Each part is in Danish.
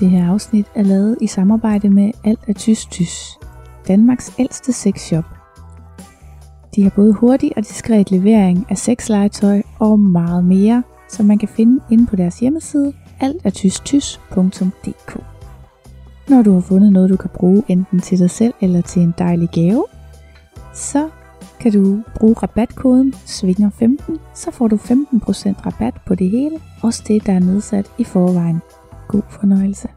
Det her afsnit er lavet i samarbejde med Alt er Tys Tys, Danmarks ældste sexshop. De har både hurtig og diskret levering af sexlegetøj og meget mere, som man kan finde inde på deres hjemmeside altatystys.dk. Når du har fundet noget, du kan bruge enten til dig selv eller til en dejlig gave, så kan du bruge rabatkoden SVINGER15, så får du 15% rabat på det hele, også det, der er nedsat i forvejen. God fornøjelse.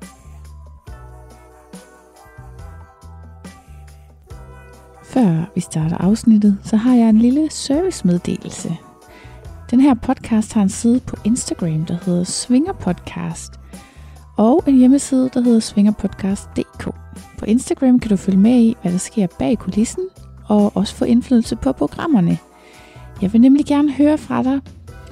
Før vi starter afsnittet, så har jeg en lille servicemeddelelse. Den her podcast har en side på Instagram, der hedder Svinger Podcast, og en hjemmeside, der hedder svingerpodcast.dk. På Instagram kan du følge med i, hvad der sker bag kulissen, og også få indflydelse på programmerne. Jeg vil nemlig gerne høre fra dig,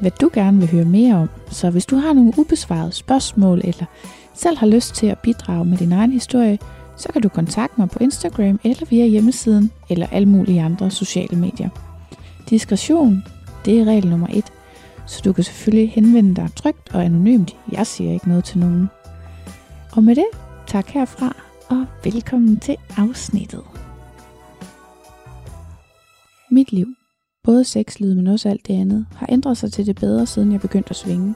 hvad du gerne vil høre mere om. Så hvis du har nogle ubesvarede spørgsmål, eller selv har lyst til at bidrage med din egen historie, så kan du kontakte mig på Instagram eller via hjemmesiden, eller alle mulige andre sociale medier. Diskretion, det er regel nummer et, så du kan selvfølgelig henvende dig trygt og anonymt. Jeg siger ikke noget til nogen. Og med det, tak herfra, og velkommen til afsnittet. Mit liv, både sexlivet, men også alt det andet, har ændret sig til det bedre, siden jeg begyndte at svinge.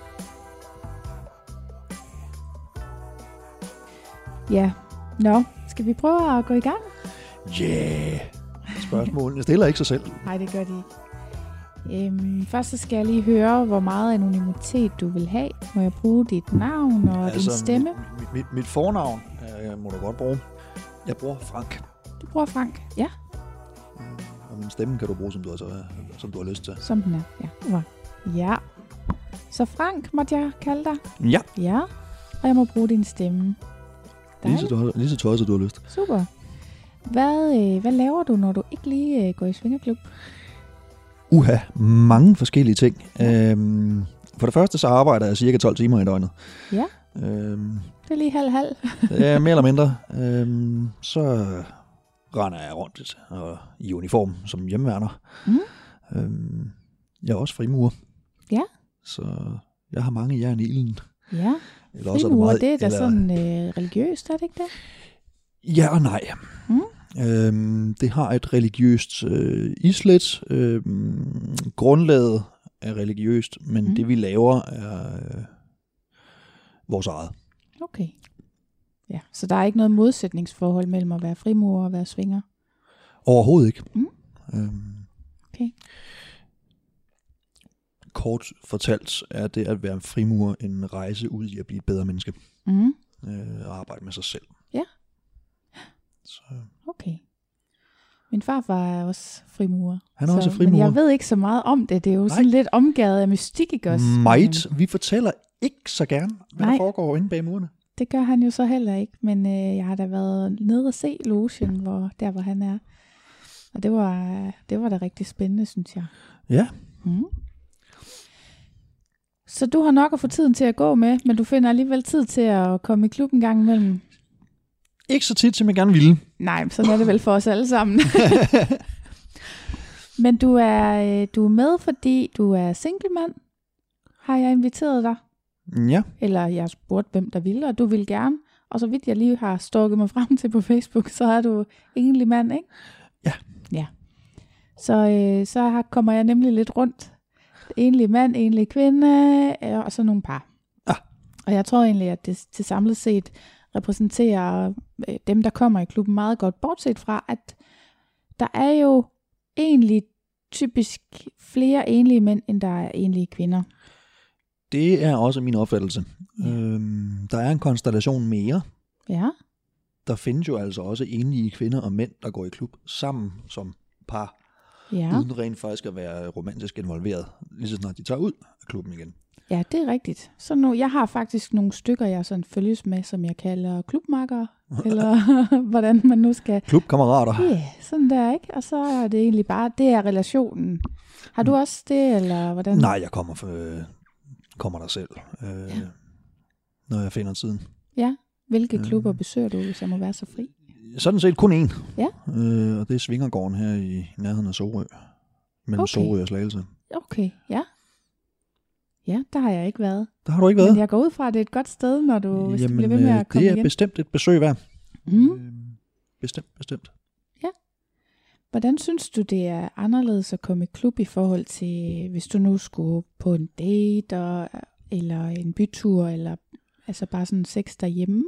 Ja, nå, skal vi prøve at gå i gang? Yeah. Spørgsmålene stiller ikke sig selv. Nej, det gør de ikke. Øhm, først så skal jeg lige høre, hvor meget anonymitet du vil have. Må jeg bruge dit navn og altså, din stemme? Mit, mit, mit fornavn øh, må du godt bruge. Jeg bruger Frank. Du bruger Frank, ja. Øh, og min stemme kan du bruge, som du, altså, som du har lyst til. Som den er, ja. Ja. Så Frank måtte jeg kalde dig? Ja. Ja. Og jeg må bruge din stemme. Lige så, du, lige så tøjet, som du har lyst. Super. Hvad, øh, hvad laver du, når du ikke lige øh, går i svingerklub? Uha, mange forskellige ting. Ja. Øhm, for det første så arbejder jeg cirka 12 timer i døgnet. Ja. Øhm, det er lige halv-halv. ja, mere eller mindre. Øhm, så render jeg rundt og, i uniform som hjemmeværner. Mm. Øhm, jeg er også frimurer. Ja. Så jeg har mange jern i ilden. Ja. Eller også er det, meget, det er da eller, sådan øh, religiøst, er det ikke det? Ja og nej. Mm. Øhm, det har et religiøst øh, islet. Øh, grundlaget er religiøst, men mm. det vi laver er øh, vores eget. Okay. Ja, så der er ikke noget modsætningsforhold mellem at være frimurer og være svinger? Overhovedet ikke. Mm. Øhm, okay. Kort fortalt er det at være frimurer en rejse ud i at blive et bedre menneske. Mm. Øh, og arbejde med sig selv. Ja. Så. Okay. Min far var også frimurer. Han er så, også frimurer. Men jeg ved ikke så meget om det. Det er jo Nej. sådan lidt omgavet af mystik, ikke også? Might. Vi fortæller ikke så gerne, hvad Nej. der foregår inde bag murene. Det gør han jo så heller ikke. Men øh, jeg har da været nede og se logen, hvor, der hvor han er. Og det var, det var da rigtig spændende, synes jeg. Ja. Mm. Så du har nok at få tiden til at gå med, men du finder alligevel tid til at komme i klubben gang imellem? Ikke så tit, som jeg gerne ville. Nej, så er det vel for os alle sammen. men du er, øh, du er med, fordi du er single mand. Har jeg inviteret dig? Ja. Eller jeg har spurgt, hvem der ville, og du vil gerne. Og så vidt jeg lige har stalket mig frem til på Facebook, så er du egentlig mand, ikke? Ja. Ja. Så, øh, så kommer jeg nemlig lidt rundt enlig mand, enlig kvinde, og så nogle par. Ah. Og jeg tror egentlig, at det til samlet set repræsenterer øh, dem, der kommer i klubben meget godt, bortset fra, at der er jo egentlig typisk flere enlige mænd, end der er enlige kvinder. Det er også min opfattelse. Ja. Øhm, der er en konstellation mere. Ja. Der findes jo altså også enlige kvinder og mænd, der går i klub sammen som par ja. uden rent faktisk at være romantisk involveret, lige så snart de tager ud af klubben igen. Ja, det er rigtigt. Så nu, jeg har faktisk nogle stykker, jeg sådan følges med, som jeg kalder klubmakker, eller hvordan man nu skal... Klubkammerater. Ja, yeah, sådan der, ikke? Og så er det egentlig bare, det er relationen. Har du også det, eller hvordan? Nej, jeg kommer, for, øh, kommer der selv, øh, ja. når jeg finder tiden. Ja, hvilke Øh. klubber besøger du, hvis jeg må være så fri? Sådan set kun én. Ja. Øh, og det er Svingergården her i nærheden af Sorø. Mellem Okay. Sorø og Slagelse. Okay, ja. Ja, der har jeg ikke været. Der har du ikke været? Men jeg går ud fra, at det er et godt sted, når du, hvis du bliver ved med øh, at komme det er igen. bestemt et besøg værd. Mm. Øh, bestemt, bestemt. Hvordan synes du, det er anderledes at komme i klub i forhold til, hvis du nu skulle på en date, og, eller en bytur, eller altså bare sådan sex derhjemme?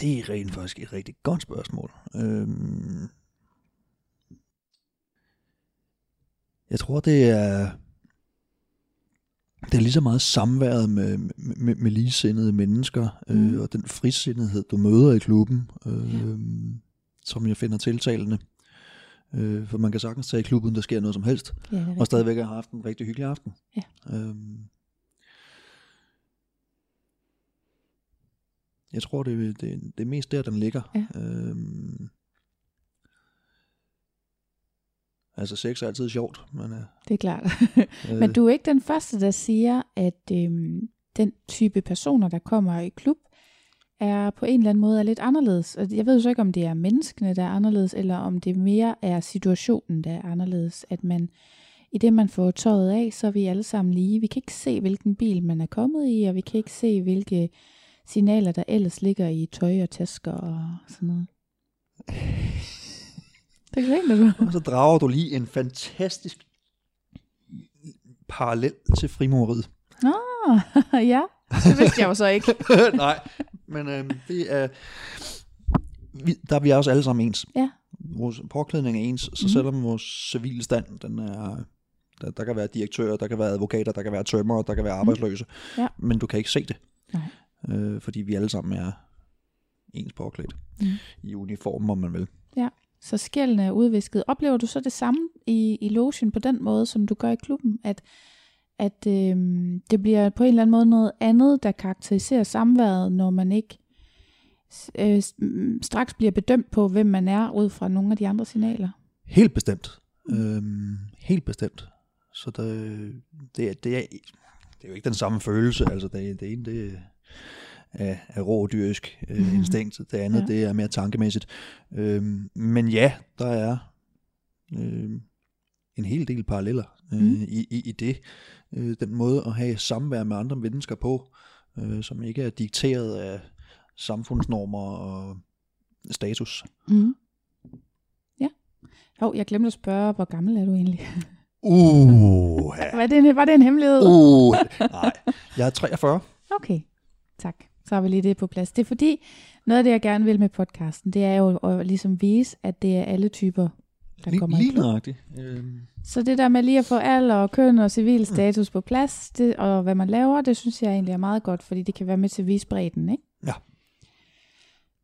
Det er rent faktisk et rigtig godt spørgsmål. Øhm, jeg tror, det er, det er lige så meget samværet med, med, med ligesindede mennesker, øh, Mm. og den frisindighed, du møder i klubben, øh, som jeg finder tiltalende. Øh, for man kan sagtens tage i klubben, der sker noget som helst, Ja, og stadigvæk have haft en rigtig hyggelig aften. Ja. Øhm, jeg tror, det, det, det er mest der, den ligger. Ja. Øhm, altså, sex er altid sjovt, men... Øh, Det er klart. øh, Men du er ikke den første, der siger, at øhm, den type personer, der kommer i klub, er på en eller anden måde er lidt anderledes. Og Jeg ved jo så ikke, om det er menneskene, der er anderledes, eller om det mere er situationen, der er anderledes. At man, i det man får tøjet af, så er vi alle sammen lige. Vi kan ikke se, hvilken bil man er kommet i, og vi kan ikke se, hvilke signaler, der ellers ligger i tøj og tasker og sådan noget. Det griner du. Og så drager du lige en fantastisk parallel til frimureriet. Ah, ja, det vidste jeg jo så ikke. Nej, men øh, det er... Vi, der er vi også alle sammen ens. Ja. Vores påklædning er ens, så Mhm. selvom vores civile stand, den er... Der, der kan være direktører, der kan være advokater, der kan være tømrere, der kan være arbejdsløse. Mhm. Ja. Men du kan ikke se det. Øh, fordi vi alle sammen er ens påklædt. Mhm. I uniform, om man vil. Så skældene er udvisket. Oplever du så det samme i, i logen på den måde, som du gør i klubben? At, at øhm, det bliver på en eller anden måde noget andet, der karakteriserer samværet, når man ikke øh, mm, straks bliver bedømt på, hvem man er, ud fra nogle af de andre signaler? Helt bestemt. Øhm, helt bestemt. Så det, det, er, det, er, det er jo ikke den samme følelse. Altså det, det ene, det er, er rå dyrisk øh, instinkt. Det andet, Ja. det er mere tankemæssigt. Øhm, men ja, der er øh, en hel del paralleller øh, Mm. i, i, i det. Øh, den måde at have samvær med andre mennesker på, øh, som ikke er dikteret af samfundsnormer og status. Mm. Ja. Jo, jeg glemte at spørge, hvor gammel er du egentlig? Uh, Var det en, var det en hemmelighed? Uh, nej, jeg er 43. Okay, tak. Så har vi lige det på plads. Det er fordi, noget af det, jeg gerne vil med podcasten, det er jo at ligesom vise, at det er alle typer, der Lige, kommer i lige klub. nøjagtigt. Øhm, Så det der med lige at få alder og køn og civil status på plads, det, og hvad man laver, det synes jeg egentlig er meget godt, fordi det kan være med til at vise bredden, ikke? Ja.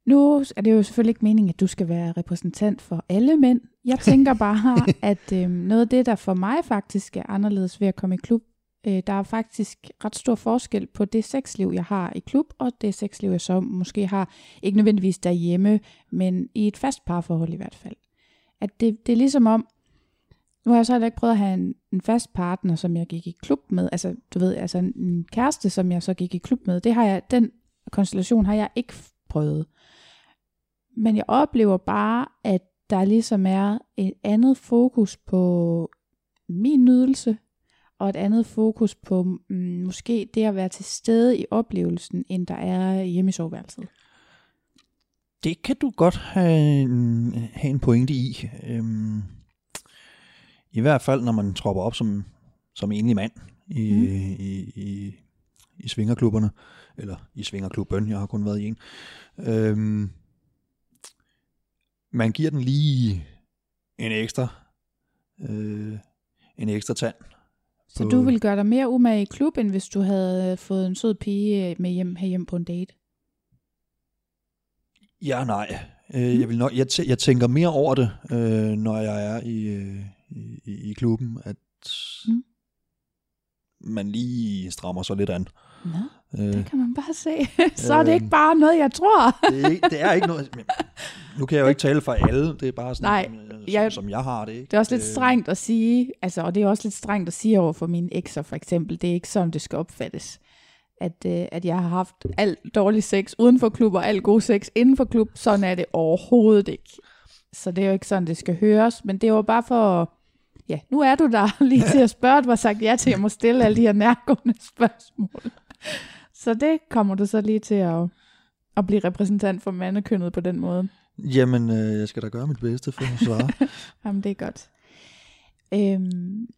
Nu er det jo selvfølgelig ikke meningen, at du skal være repræsentant for alle mænd. Jeg tænker bare, at øh, noget af det, der for mig faktisk er anderledes ved at komme i klub, øh, der er faktisk ret stor forskel på det sexliv, jeg har i klub, og det sexliv, jeg så måske har, ikke nødvendigvis derhjemme, men i et fast parforhold i hvert fald. At det, det er ligesom om, nu har jeg så heller ikke prøvet at have en, en fast partner, som jeg gik i klub med. Altså, du ved, altså en- en kæreste, som jeg så gik i klub med. Det har jeg, den konstellation har jeg ikke prøvet. Men jeg oplever bare, at der ligesom er et andet fokus på min nydelse, og et andet fokus på mm, måske det at være til stede i oplevelsen, end der er hjemme i soveværelset. det kan du godt have en, have en pointe i. Øhm, I hvert fald, når man tropper op som, som enlig mand i, Mm. i, i, i svingerklubberne. Eller i svingerklubben, jeg har kun været i en. Øhm, man giver den lige en ekstra, øh, en ekstra tand. Så du vil gøre dig mere umage i klub, end hvis du havde fået en sød pige med hjem, herhjem på en date? Ja, nej. Øh, jeg, vil nok, jeg, tæ- jeg tænker mere over det, øh, når jeg er i, øh, i, i- klubben, at mm. man lige strammer sig lidt an. Nå, Øh, det kan man bare se. så er det ikke bare noget, jeg tror. det, er, ikke- det er ikke noget... Nu kan jeg jo ikke tale for alle, det er bare sådan, Nej, som, øh, jeg- som, som jeg har det. Ikke? Det er også lidt Øh, strengt at sige, altså, og det er også lidt strengt at sige over for mine ekser for eksempel. Det er ikke sådan, det skal opfattes. At, øh, at jeg har haft alt dårlig sex uden for klub, og alt god sex inden for klub. Sådan er det overhovedet ikke. Så det er jo ikke sådan, det skal høres. Men det jo bare for, ja, nu er du der lige til at spørge. Du har sagt ja til, at jeg må stille alle de her nærgående spørgsmål. Så det kommer du så lige til at, at blive repræsentant for mandekønnet på den måde. Jamen, øh, jeg skal da gøre mit bedste for at svare. Jamen, det er godt. Øhm,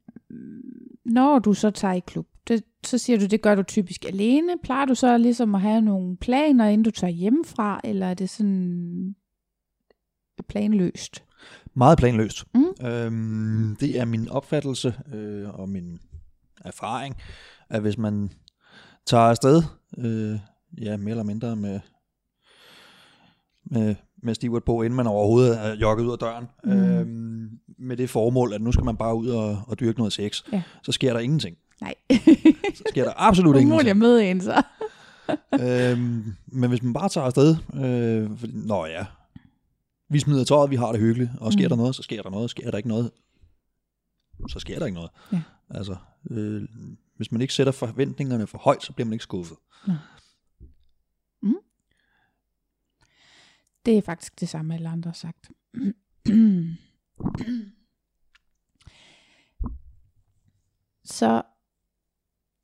når du så tager i klub, det, så siger du, det gør du typisk alene. Plejer du så ligesom at have nogle planer, inden du tager hjemmefra, eller er det sådan planløst? Meget planløst. Mm. Øhm, det er min opfattelse øh, og min erfaring, at hvis man tager afsted, øh, ja, mere eller mindre med, med, med stivert på, inden man overhovedet er jogget ud af døren, Mm. øhm, med det formål, at nu skal man bare ud og, og dyrke noget sex, Ja. så sker der ingenting. Nej. Så sker der absolut Umuligt at ingenting. møde en så. øhm, men hvis man bare tager afsted, øh, fordi, nå ja, vi smider tøjet, vi har det hyggeligt, og sker mm. der noget, så sker der noget, sker der ikke noget, så sker der ikke noget. Ja. Altså, øh, hvis man ikke sætter forventningerne for højt, så bliver man ikke skuffet. Det er faktisk det samme, alle andre har sagt. Så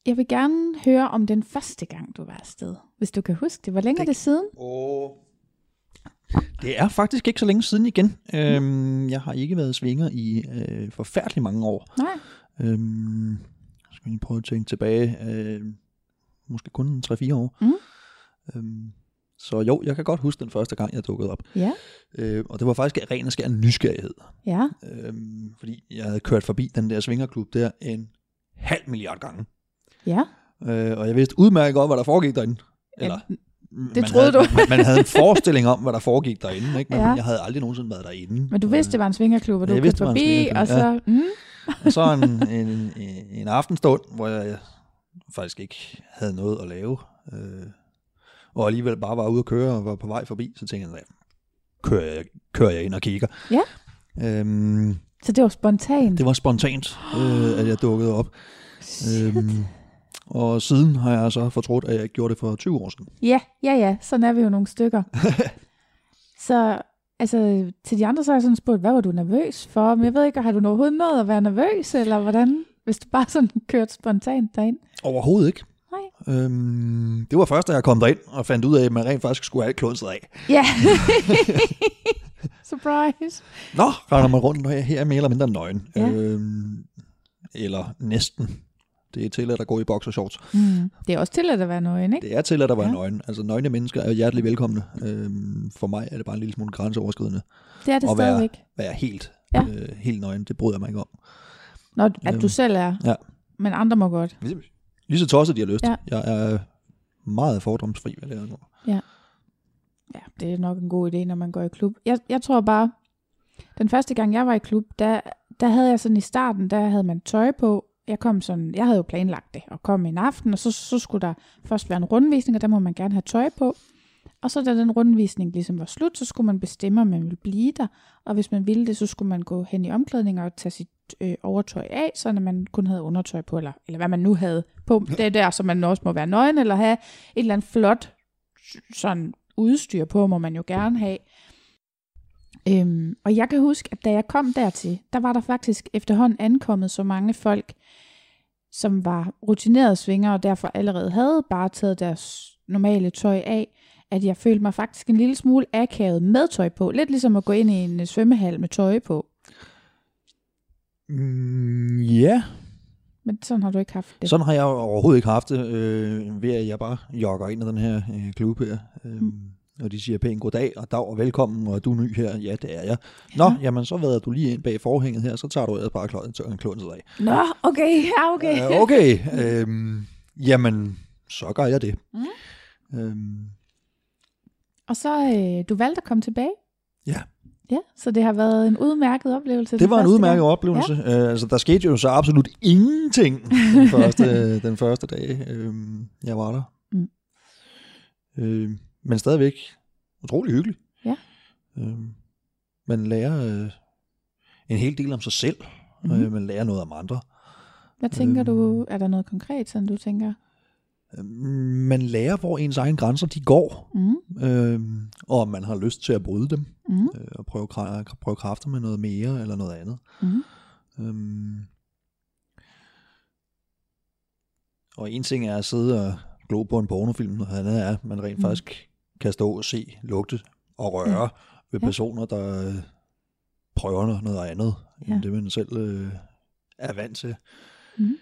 jeg vil gerne høre om den første gang, du var afsted. Hvis du kan huske det. Hvor længe er Det- det siden? Og det er faktisk ikke så længe siden igen. Øhm, jeg har ikke været svinger i øh, forfærdelig mange år. Nej. Øhm, jeg skal lige prøve at tænke tilbage. Øh, måske kun 3-4 år. Mm. Øhm, så jo, jeg kan godt huske den første gang, jeg dukkede op. Ja. Øh, og det var faktisk ren og skær nysgerrighed. Ja. Øhm, fordi jeg havde kørt forbi den der svingerklub der en halv milliard gange. Ja. Øh, og jeg vidste udmærket godt, hvad der foregik derinde. Eller, ja. man troede havde, du. Man, man havde en forestilling om, hvad der foregik derinde, ikke? men Ja. jeg havde aldrig nogensinde været derinde. Men du vidste, det var en svingerklub, og du Ja, jeg vidste, det forbi, og så... Mm, Og så en, en, en, en aftenstund, hvor jeg faktisk ikke havde noget at lave, øh, og alligevel bare var ude at køre og var på vej forbi, så tænkte jeg, "Nej, kører jeg, kører jeg ind og kigger. Ja. Øhm, så det var spontant. det var spontant, øh, at jeg dukkede op. Øhm, og siden har jeg så fortrudt, at jeg ikke gjorde det for 20 år siden. Ja, ja, ja. Sådan er vi jo nogle stykker. så altså, til de andre, så har jeg sådan spurgt, hvad var du nervøs for? Men jeg ved ikke, har du overhovedet nået at være nervøs, eller hvordan? Hvis du bare sådan kørte spontant derind. Overhovedet ikke. Nej. Øhm, det var først, da jeg kom derind og fandt ud af, at man rent faktisk skulle have alt klodset af. Ja. Surprise. Nå, render man rundt her, her er mere eller mindre nøgen. Ja. Øhm, eller næsten. Det er tilladt at gå i boxershorts. Mm. Det er også tilladt at være nøgen, ikke? Det er tilladt at være Ja. ja. nøgen. Altså nøgne mennesker er hjertelig velkomne. Øhm, for mig er det bare en lille smule grænseoverskridende. Det er det være- stadigvæk. Være helt, Ja. øh, helt nøgen, det bryder jeg mig ikke om. Når, at du Øhm, selv er. ja. Men andre må godt. Lige så tosset, de har lyst. Ja. Jeg er meget fordomsfri, hvad det er. Ja, det er nok en god idé, når man går i klub. Jeg, jeg tror bare, den første gang jeg var i klub, der, der havde jeg sådan i starten, der havde man tøj på. Jeg kom sådan, jeg havde jo planlagt det, og kom en aften, og så, så skulle der først være en rundvisning, og der må man gerne have tøj på. Og så da den rundvisning ligesom var slut, så skulle man bestemme, om man ville blive der. Og hvis man ville det, så skulle man gå hen i omklædning og tage sit øh, overtøj af, så man kun havde undertøj på, eller, eller hvad man nu havde på. Det er der, så man også må være nøgen, eller have et eller andet flot sådan udstyr på, må man jo gerne have. Øhm, og jeg kan huske, at da jeg kom dertil, der var der faktisk efterhånden ankommet så mange folk, som var rutinerede svinger, og derfor allerede havde bare taget deres normale tøj af, at jeg følte mig faktisk en lille smule akavet med tøj på. Lidt ligesom at gå ind i en øh, svømmehal med tøj på. Mm, ja, Men sådan har du ikke haft det. sådan har jeg overhovedet ikke haft det, øh, ved at jeg bare jogger ind i den her øh, klub her. Øh, Mm. Og de siger pænt goddag, og dag og velkommen, og er du ny her? Ja, det er jeg. Nå, Ja. jamen så vader du lige ind bag forhænget her, så tager du ellers bare klodsen klodset af. Nå, okay, ja, okay. Øh, okay, øhm, jamen så gør jeg det. Mm. Øhm, Og så, øh, du valgte at komme tilbage? Ja. Ja, så det har været en udmærket oplevelse. Det var en udmærket gang. oplevelse. Ja. Uh, altså, der skete jo så absolut ingenting den første, den første dag, uh, jeg var der. Mm. Uh, men stadigvæk utrolig hyggelig. Ja. Uh, man lærer uh, en hel del om sig selv. Mhm. Mm. Uh, man lærer noget om andre. Hvad tænker Øhm. du, er der noget konkret, sådan du tænker? Uh, man lærer, hvor ens egne grænser de går. Mm. Uh, og om man har lyst til at bryde dem. Mm. Uh, og prøve, prøve kræfter med noget mere eller noget andet. Mm. Øhm. Og en ting er at sidde og glo på en pornofilm, noget andet er, at man rent Mm. faktisk kan stå og se, lugte og røre ved Ja. personer, der øh, prøver noget- noget andet, end Ja. det man selv øh, er vant til. Mm.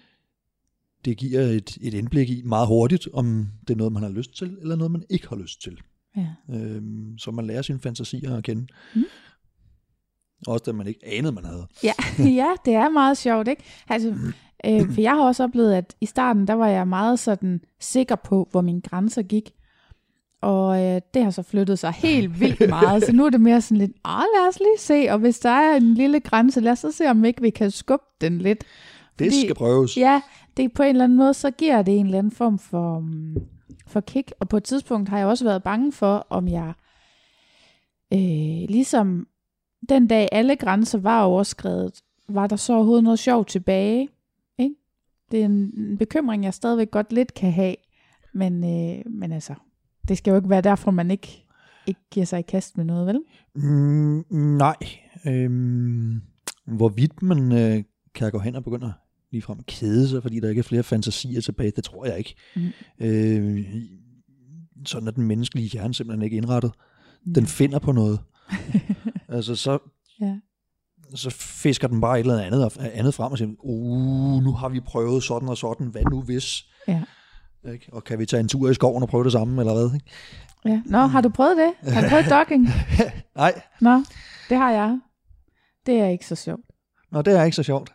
Det giver et, et indblik i meget hurtigt, om det er noget, man har lyst til, eller noget, man ikke har lyst til. Ja. Øhm, så man lærer sine fantasier at kende. Mm. Også det, man ikke anede, man havde. Ja, ja, det er meget sjovt, ikke? Altså, øh, for jeg har også oplevet, at i starten, der var jeg meget sådan sikker på, hvor mine grænser gik. Og øh, det har så flyttet sig helt vildt meget, så nu er det mere sådan lidt, åh, lad os lige se, og hvis der er en lille grænse, lad os så se, om ikke vi kan skubbe den lidt. Det Fordi- skal prøves. Ja, det på en eller anden måde, så giver det en eller anden form for, um, for kick. Og på et tidspunkt har jeg også været bange for, om jeg øh, ligesom den dag alle grænser var overskrevet, var der så overhovedet noget sjovt tilbage. Ikke? Det er en, en bekymring, jeg stadigvæk godt lidt kan have. Men, øh, men altså, det skal jo ikke være derfor, man ikke, ikke giver sig i kast med noget, vel? Mm, nej. Øhm, hvorvidt man øh, kan gå hen og begynde at ligefrem kede sig, fordi der ikke er flere fantasier tilbage, det tror jeg ikke. Mm. Øh, sådan er den menneskelige hjerne simpelthen ikke indrettet. Den finder på noget. altså så, Ja. så fisker den bare et eller andet, andet frem og siger, uh, nu har vi prøvet sådan og sådan, hvad nu hvis? Ja. Ikke? Og kan vi tage en tur i skoven og prøve det samme, eller hvad? Ikke? ja. Nå, har du prøvet det? Har du prøvet dogging? Nej, Nå, det har jeg. Det er ikke så sjovt. Nå, det er ikke så sjovt.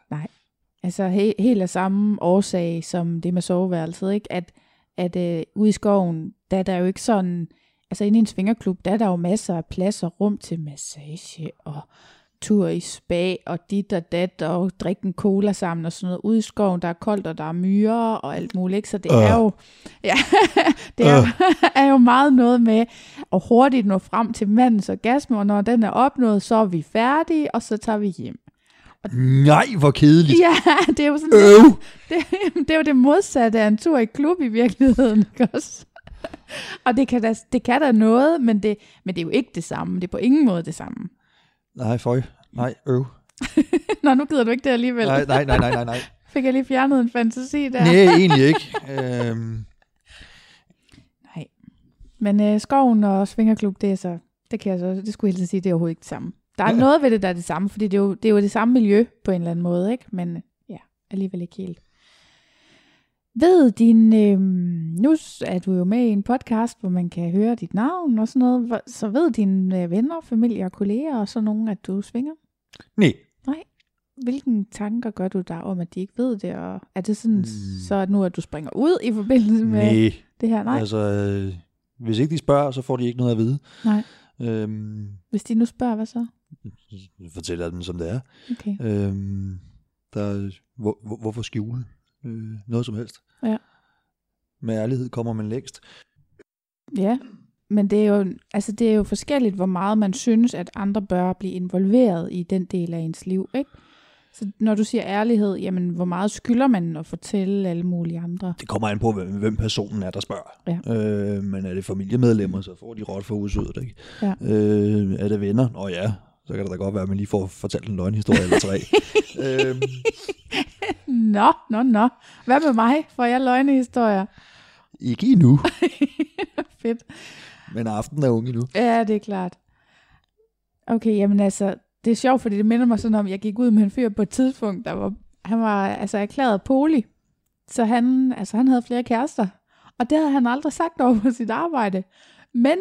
Altså he, helt af samme årsag som det med soveværelset, ikke? At, at øh, ude i skoven, der er der jo ikke sådan, altså inde i en svingerklub, der er der jo masser af plads og rum til massage og tur i spa og dit og dat og drikke en cola sammen og sådan noget. Ude i skoven, der er koldt og der er myrer og alt muligt, ikke? Så det er Øh. jo, ja, det er, er jo meget noget med at hurtigt nå frem til mandens orgasme, og når den er opnået, så er vi færdige, og så tager vi hjem. Nej, hvor kedeligt. Ja, det er jo sådan, Øv! det, det er jo det modsatte af en tur i klub i virkeligheden, ikke også? Og det kan, da, det kan da noget, men det, men det er jo ikke det samme. Det er på ingen måde det samme. Nej, føj. Nej, øv. Nå, nu gider du ikke det alligevel. Nej, nej, nej, nej, nej, nej. Fik jeg lige fjernet en fantasi der? Nej, egentlig ikke. Øhm, Nej. Men øh, skoven og svingerklub, det er så, det kan jeg så, det skulle jeg helst sige, det er overhovedet ikke det samme. Der er Ja. noget ved det, der er det samme, fordi det er, jo, det er jo det samme miljø på en eller anden måde, ikke? Men ja, alligevel ikke helt. Ved din, øh, nu er du jo med i en podcast, hvor man kan høre dit navn og sådan noget, så ved dine øh, venner, familie og kolleger og sådan nogen, at du svinger? nej. Hvilken tanker gør du der om, at de ikke ved det? Og er det sådan, Mm. så at nu, at du springer ud i forbindelse med Nej. det her? Nej, Altså, øh, hvis ikke de spørger, så får de ikke noget at vide. Nej. Øhm, hvis de nu spørger, hvad så? jeg fortæller dem, som det er. Okay. Øhm, der, hvor, hvor, hvorfor skjule øh, noget som helst? Ja. Med ærlighed kommer man længst. Ja, men det er, jo, altså det er jo forskelligt, hvor meget man synes, at andre bør blive involveret i den del af ens liv, ikke? Så når du siger ærlighed, jamen hvor meget skylder man at fortælle alle mulige andre? Det kommer an på, hvem, hvem personen er, der spørger. Ja. Øh, men er det familiemedlemmer, så får de råt for udsødet, ikke? Ja. Øh, er det venner? Nå ja, så kan det da godt være, at man lige får fortalt en løgnhistorie eller tre. øhm, Nå, nå, nå. Hvad med mig? Får jeg løgnehistorier? ikke endnu, Fedt. men aftenen er ung endnu. Ja, det er klart. Okay, jamen altså, det er sjovt, fordi det minder mig sådan om, jeg gik ud med en fyr på et tidspunkt, der var, han var altså erklæret poli. Så han, altså, han havde flere kærester. Og det havde han aldrig sagt over på sit arbejde. Men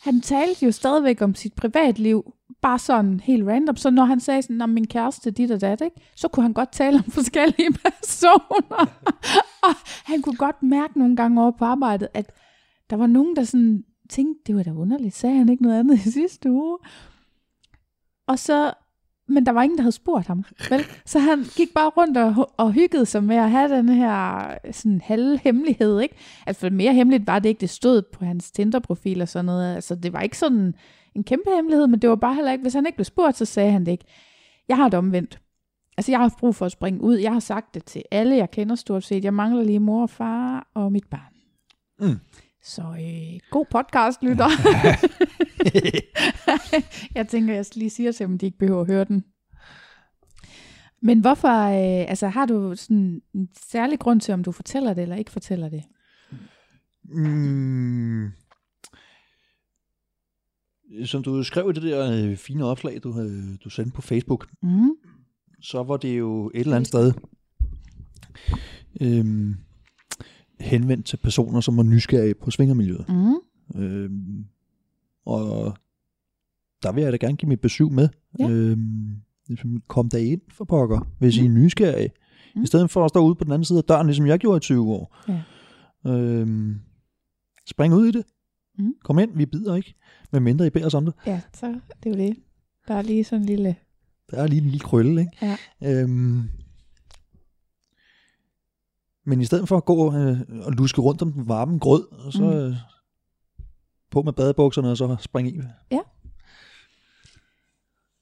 han talte jo stadigvæk om sit privatliv, bare sådan helt random. Så når han sagde sådan, om min kæreste dit og dat, ikke? så kunne han godt tale om forskellige personer. og han kunne godt mærke nogle gange over på arbejdet, at der var nogen, der sådan tænkte, det var da underligt, sagde han ikke noget andet i sidste uge? Og så, men der var ingen, der havde spurgt ham. Vel? Så han gik bare rundt og, og hyggede sig med at have den her sådan halv hemmelighed. Ikke? Altså mere hemmeligt var det ikke, det stod på hans Tinder-profil og sådan noget. Altså det var ikke sådan en kæmpe hemmelighed, men det var bare heller ikke, hvis han ikke blev spurgt, så sagde han det ikke. Jeg har det omvendt. Altså jeg har haft brug for at springe ud. Jeg har sagt det til alle, jeg kender stort set. Jeg mangler lige mor og far og mit barn. Mm. Så øh, god podcast, lytter. jeg tænker, jeg lige siger til dem, de ikke behøver at høre den. Men hvorfor, øh, altså har du sådan en særlig grund til, om du fortæller det eller ikke fortæller det? Mm. Som du skrev i det der øh, fine opslag, du, øh, du sendte på Facebook, Mm. så var det jo et eller andet sted øhm, henvendt til personer, som var nysgerrige på svingermiljøet. Mm. Øhm, og der vil jeg da gerne give mit besøg med. Ja. Øhm, kom der ind for pokker, hvis Mm. I er nysgerrige. Mm. I stedet for at stå ude på den anden side af døren, ligesom jeg gjorde i 20 år. Ja. Øhm, spring ud i det. Mm. Kom ind, vi bider ikke. Med mindre I beder os om det. Ja, så det er jo det. Der er lige sådan en lille... Der er lige en lille krølle, ikke? Ja. Øhm, men i stedet for at gå øh, og luske rundt om den varme grød, og så Mm. øh, på med badebukserne, og så springe i.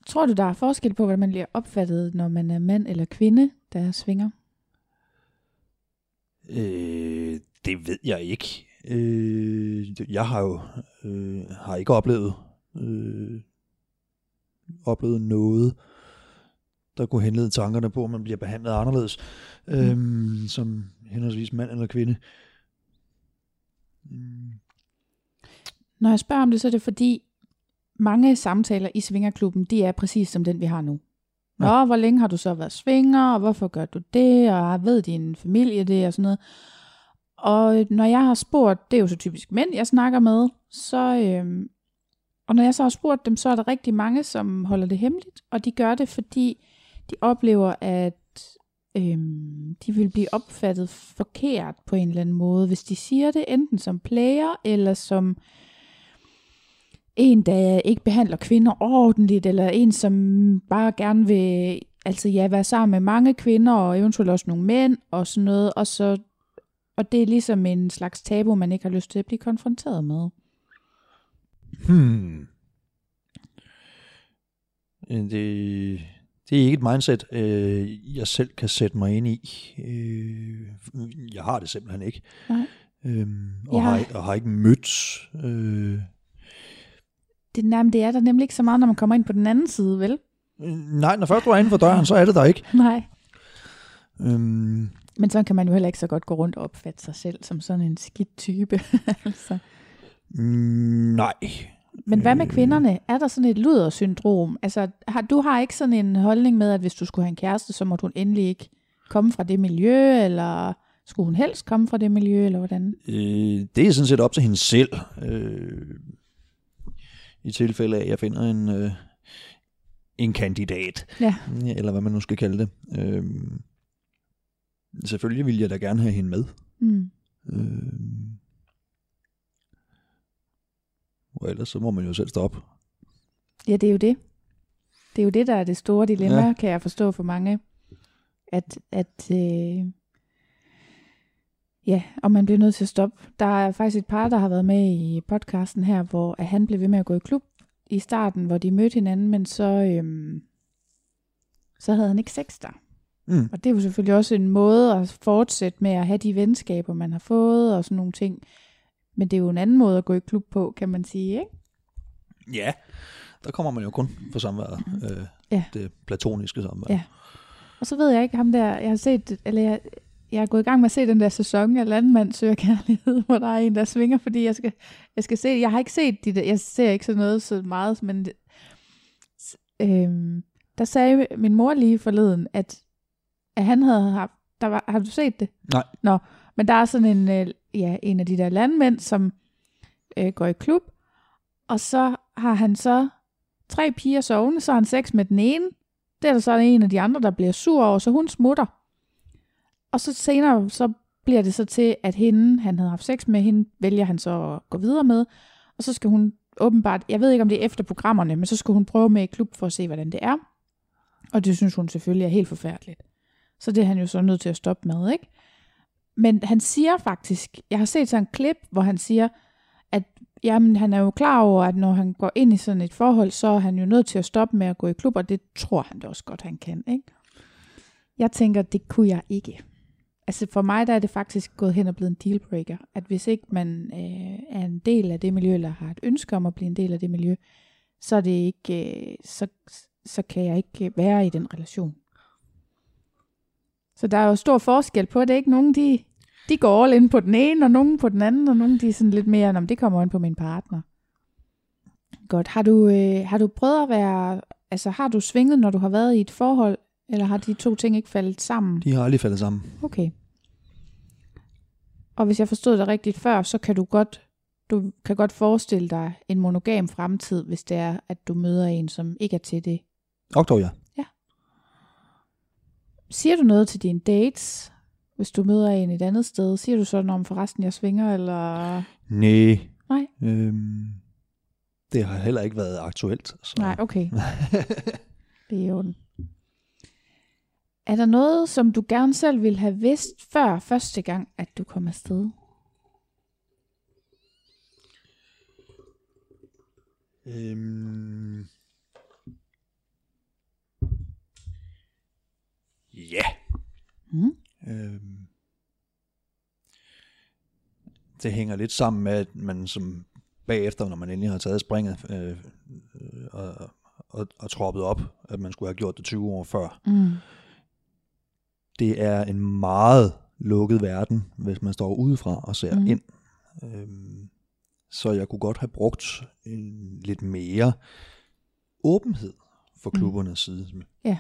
Tror du, der er forskel på, hvordan man bliver opfattet, når man er mand eller kvinde, der svinger? Øh, det ved jeg ikke. Øh, jeg har jo øh, har ikke oplevet øh, oplevet noget, der kunne henlede tankerne på, at man bliver behandlet anderledes, øh, som henholdsvis mand eller kvinde. Mm. Når jeg spørger om det, så er det fordi, mange samtaler i Svingerklubben, de er præcis som den, vi har nu. Nå, Ja. hvor længe har du så været svinger, og hvorfor gør du det, og ved din familie det, og sådan noget. Og når jeg har spurgt, det er jo så typisk mænd, jeg snakker med, så, øhm, og når jeg så har spurgt dem, så er der rigtig mange, som holder det hemmeligt, og de gør det, fordi de oplever, at øhm, de vil blive opfattet forkert på en eller anden måde, hvis de siger det, enten som player, eller som en, der ikke behandler kvinder ordentligt, eller en, som bare gerne vil altså ja, være sammen med mange kvinder, og eventuelt også nogle mænd, og sådan noget, og, så, og det er ligesom en slags tabu, man ikke har lyst til at blive konfronteret med. Hmm. Det, det er ikke et mindset, øh, jeg selv kan sætte mig ind i. Øh, jeg har det simpelthen ikke. Nej. Øhm, og, Jeg har, og har ikke mødt... Øh, Det, nærmest, det er der nemlig ikke så meget, når man kommer ind på den anden side, vel? øh, nej, når først du er inden for døren, så er det der ikke. Nej. Øhm, Men så kan man jo heller ikke så godt gå rundt og opfatte sig selv som sådan en skidt type. altså. mm, nej. Men hvad med Øh. kvinderne? Er der sådan et ludersyndrom? Altså, har, du har ikke sådan en holdning med, at hvis du skulle have en kæreste, så må hun endelig ikke komme fra det miljø, eller skulle hun helst komme fra det miljø, eller hvordan? Øh, det er sådan set op til hende selv. Øh, I tilfælde af, at jeg finder en, øh, en kandidat. Ja. Eller hvad man nu skal kalde det. Øh, selvfølgelig vil jeg da gerne have hende med. Mm. Øh, og ellers så må man jo selv stoppe. Ja, det er jo det. Det er jo det, der er det store dilemma, Ja. kan jeg forstå for mange. At, at øh, ja, og man bliver nødt til at stoppe. Der er faktisk et par, der har været med i podcasten her, hvor at han blev ved med at gå i klub i starten, hvor de mødte hinanden, men så, øhm, så havde han ikke sex der. Mm. Og det er jo selvfølgelig også en måde at fortsætte med at have de venskaber, man har fået og sådan nogle ting. Men det er jo en anden måde at gå i klub på, kan man sige, ikke? Ja, der kommer man jo kun for samværet. Øh, Ja. Det platoniske samvær. Ja. Og så ved jeg ikke ham der, jeg har set, eller jeg, jeg er gået i gang med at se den der sæson af Landmand søger kærlighed, hvor der er en, der svinger, fordi jeg skal, jeg skal se, jeg har ikke set de der, jeg ser ikke sådan noget så meget, men øhm, der sagde min mor lige forleden, at, at han havde haft, der var, har du set det? Nej. Nå, men der er sådan en, øh, ja, en af de der landmænd, som øh, går i klub, og så har han så tre piger sovende, så har han sex med den ene, det er der så en af de andre, der bliver sur over, så hun smutter. Og så senere, så bliver det så til, at hende, han havde haft sex med, hende vælger han så at gå videre med, og så skal hun åbenbart, jeg ved ikke om det er efter programmerne, men så skal hun prøve med i klub for at se, hvordan det er. Og det synes hun selvfølgelig er helt forfærdeligt. Så det er han jo så nødt til at stoppe med, ikke? Men han siger faktisk, jeg har set sådan en klip, hvor han siger, at jamen, han er jo klar over, at når han går ind i sådan et forhold, så er han jo nødt til at stoppe med at gå i klub, og det tror han da også godt, han kan, ikke? Jeg tænker, det kunne jeg ikke. Altså for mig der er det faktisk gået hen og blevet en dealbreaker, at hvis ikke man øh, er en del af det miljø, eller har et ønske om at blive en del af det miljø, så er det ikke, øh, så, så kan jeg ikke være i den relation. Så der er jo stor forskel på det, ikke? Nogle de, de går all in på den ene, og nogen på den anden, og nogle de er sådan lidt mere, om det kommer an på min partner. Godt. Har du, øh, har du prøvet at være, altså har du svinget, når du har været i et forhold, eller har de to ting ikke faldet sammen? De har aldrig faldet sammen. Okay. Og hvis jeg forstod det rigtigt før, så kan du godt, du kan godt forestille dig en monogam fremtid, hvis det er, at du møder en, som ikke er til det. Og dog, ja. Siger du noget til dine dates, hvis du møder en et andet sted? Siger du sådan om forresten, jeg svinger, eller... Nej. Nej. Øhm, det har heller ikke været aktuelt. Så. Nej, okay. det er i orden. Er der noget, som du gerne selv ville have vidst før første gang, at du kom afsted? Øhm, ja. Mm. Øhm, det hænger lidt sammen med, at man som bagefter, når man endelig har taget springet øh, øh, og, og, og troppet op, at man skulle have gjort det 20 år før. Mm. Det er en meget lukket verden, hvis man står udefra og ser mm. ind. Øhm, så jeg kunne godt have brugt en, lidt mere åbenhed fra Mm. klubbernes side. Ja.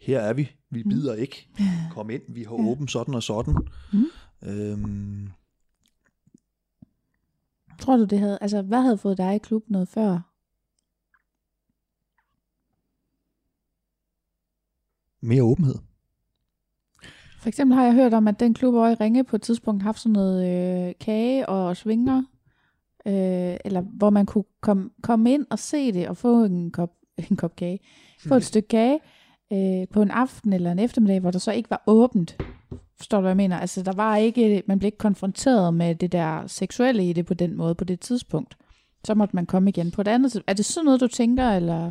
Her er vi, vi Mm. bider ikke. Kom ind, vi har Ja. åbent sådan og sådan. Mm. Øhm, Tror du, det havde... Altså, hvad havde fået dig i klub noget før? mere åbenhed. For eksempel har jeg hørt om, at den klub over i Ringe på et tidspunkt har haft sådan noget øh, kage og svinger, øh, eller hvor man kunne komme komme ind og se det og få en kop, en kop kage, få et stykke kage øh, på en aften eller en eftermiddag, hvor der så ikke var åbent. Forstår du, hvad jeg mener? Altså, der var ikke, man blev ikke konfronteret med det der seksuelle i det på den måde, på det tidspunkt. Så måtte man komme igen på et andet tidspunkt. Er det sådan noget, du tænker, eller...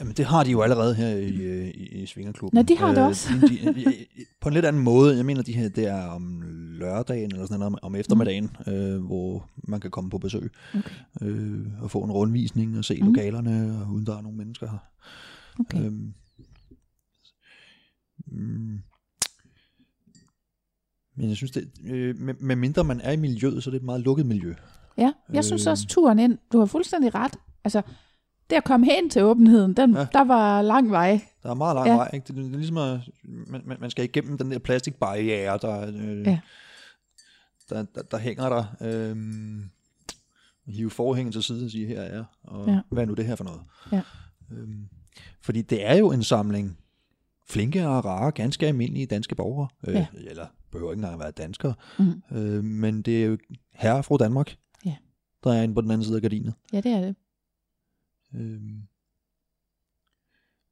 Jamen, det har de jo allerede her i, øh, i, i Svingerklubben. Nå, de har det også. De, de, på en lidt anden måde. Jeg mener, de her, det er om lørdagen eller sådan noget, om, eftermiddagen, mm. øh, hvor man kan komme på besøg Okay. øh, og få en rundvisning og se Mm. mm. lokalerne, og uden der er nogen mennesker her. okay. Øhm, mm, men jeg synes, det, øh, med, med mindre man er i miljøet, så er det et meget lukket miljø. Ja, jeg synes Øh. også turen ind, du har fuldstændig ret. Altså, det at komme hen til åbenheden, den, ja. Der var lang vej. Der er meget lang Ja. vej. Ikke? Det, det er ligesom, at man, man- man skal igennem den der plastikbarriere, der, øh, Ja. der, der, der hænger der. Øh, hive forhængen til side og sige, her er jeg, og Ja. hvad er nu det her for noget? Ja. Øhm, fordi det er jo en samling flinke og rare, ganske almindelige danske borgere. Øh, Ja. Eller behøver ikke engang at være danskere. Mm. Øh, men det er jo herre fra Danmark, Ja. der er inde på den anden side af gardinet. Ja, det er det. Øhm,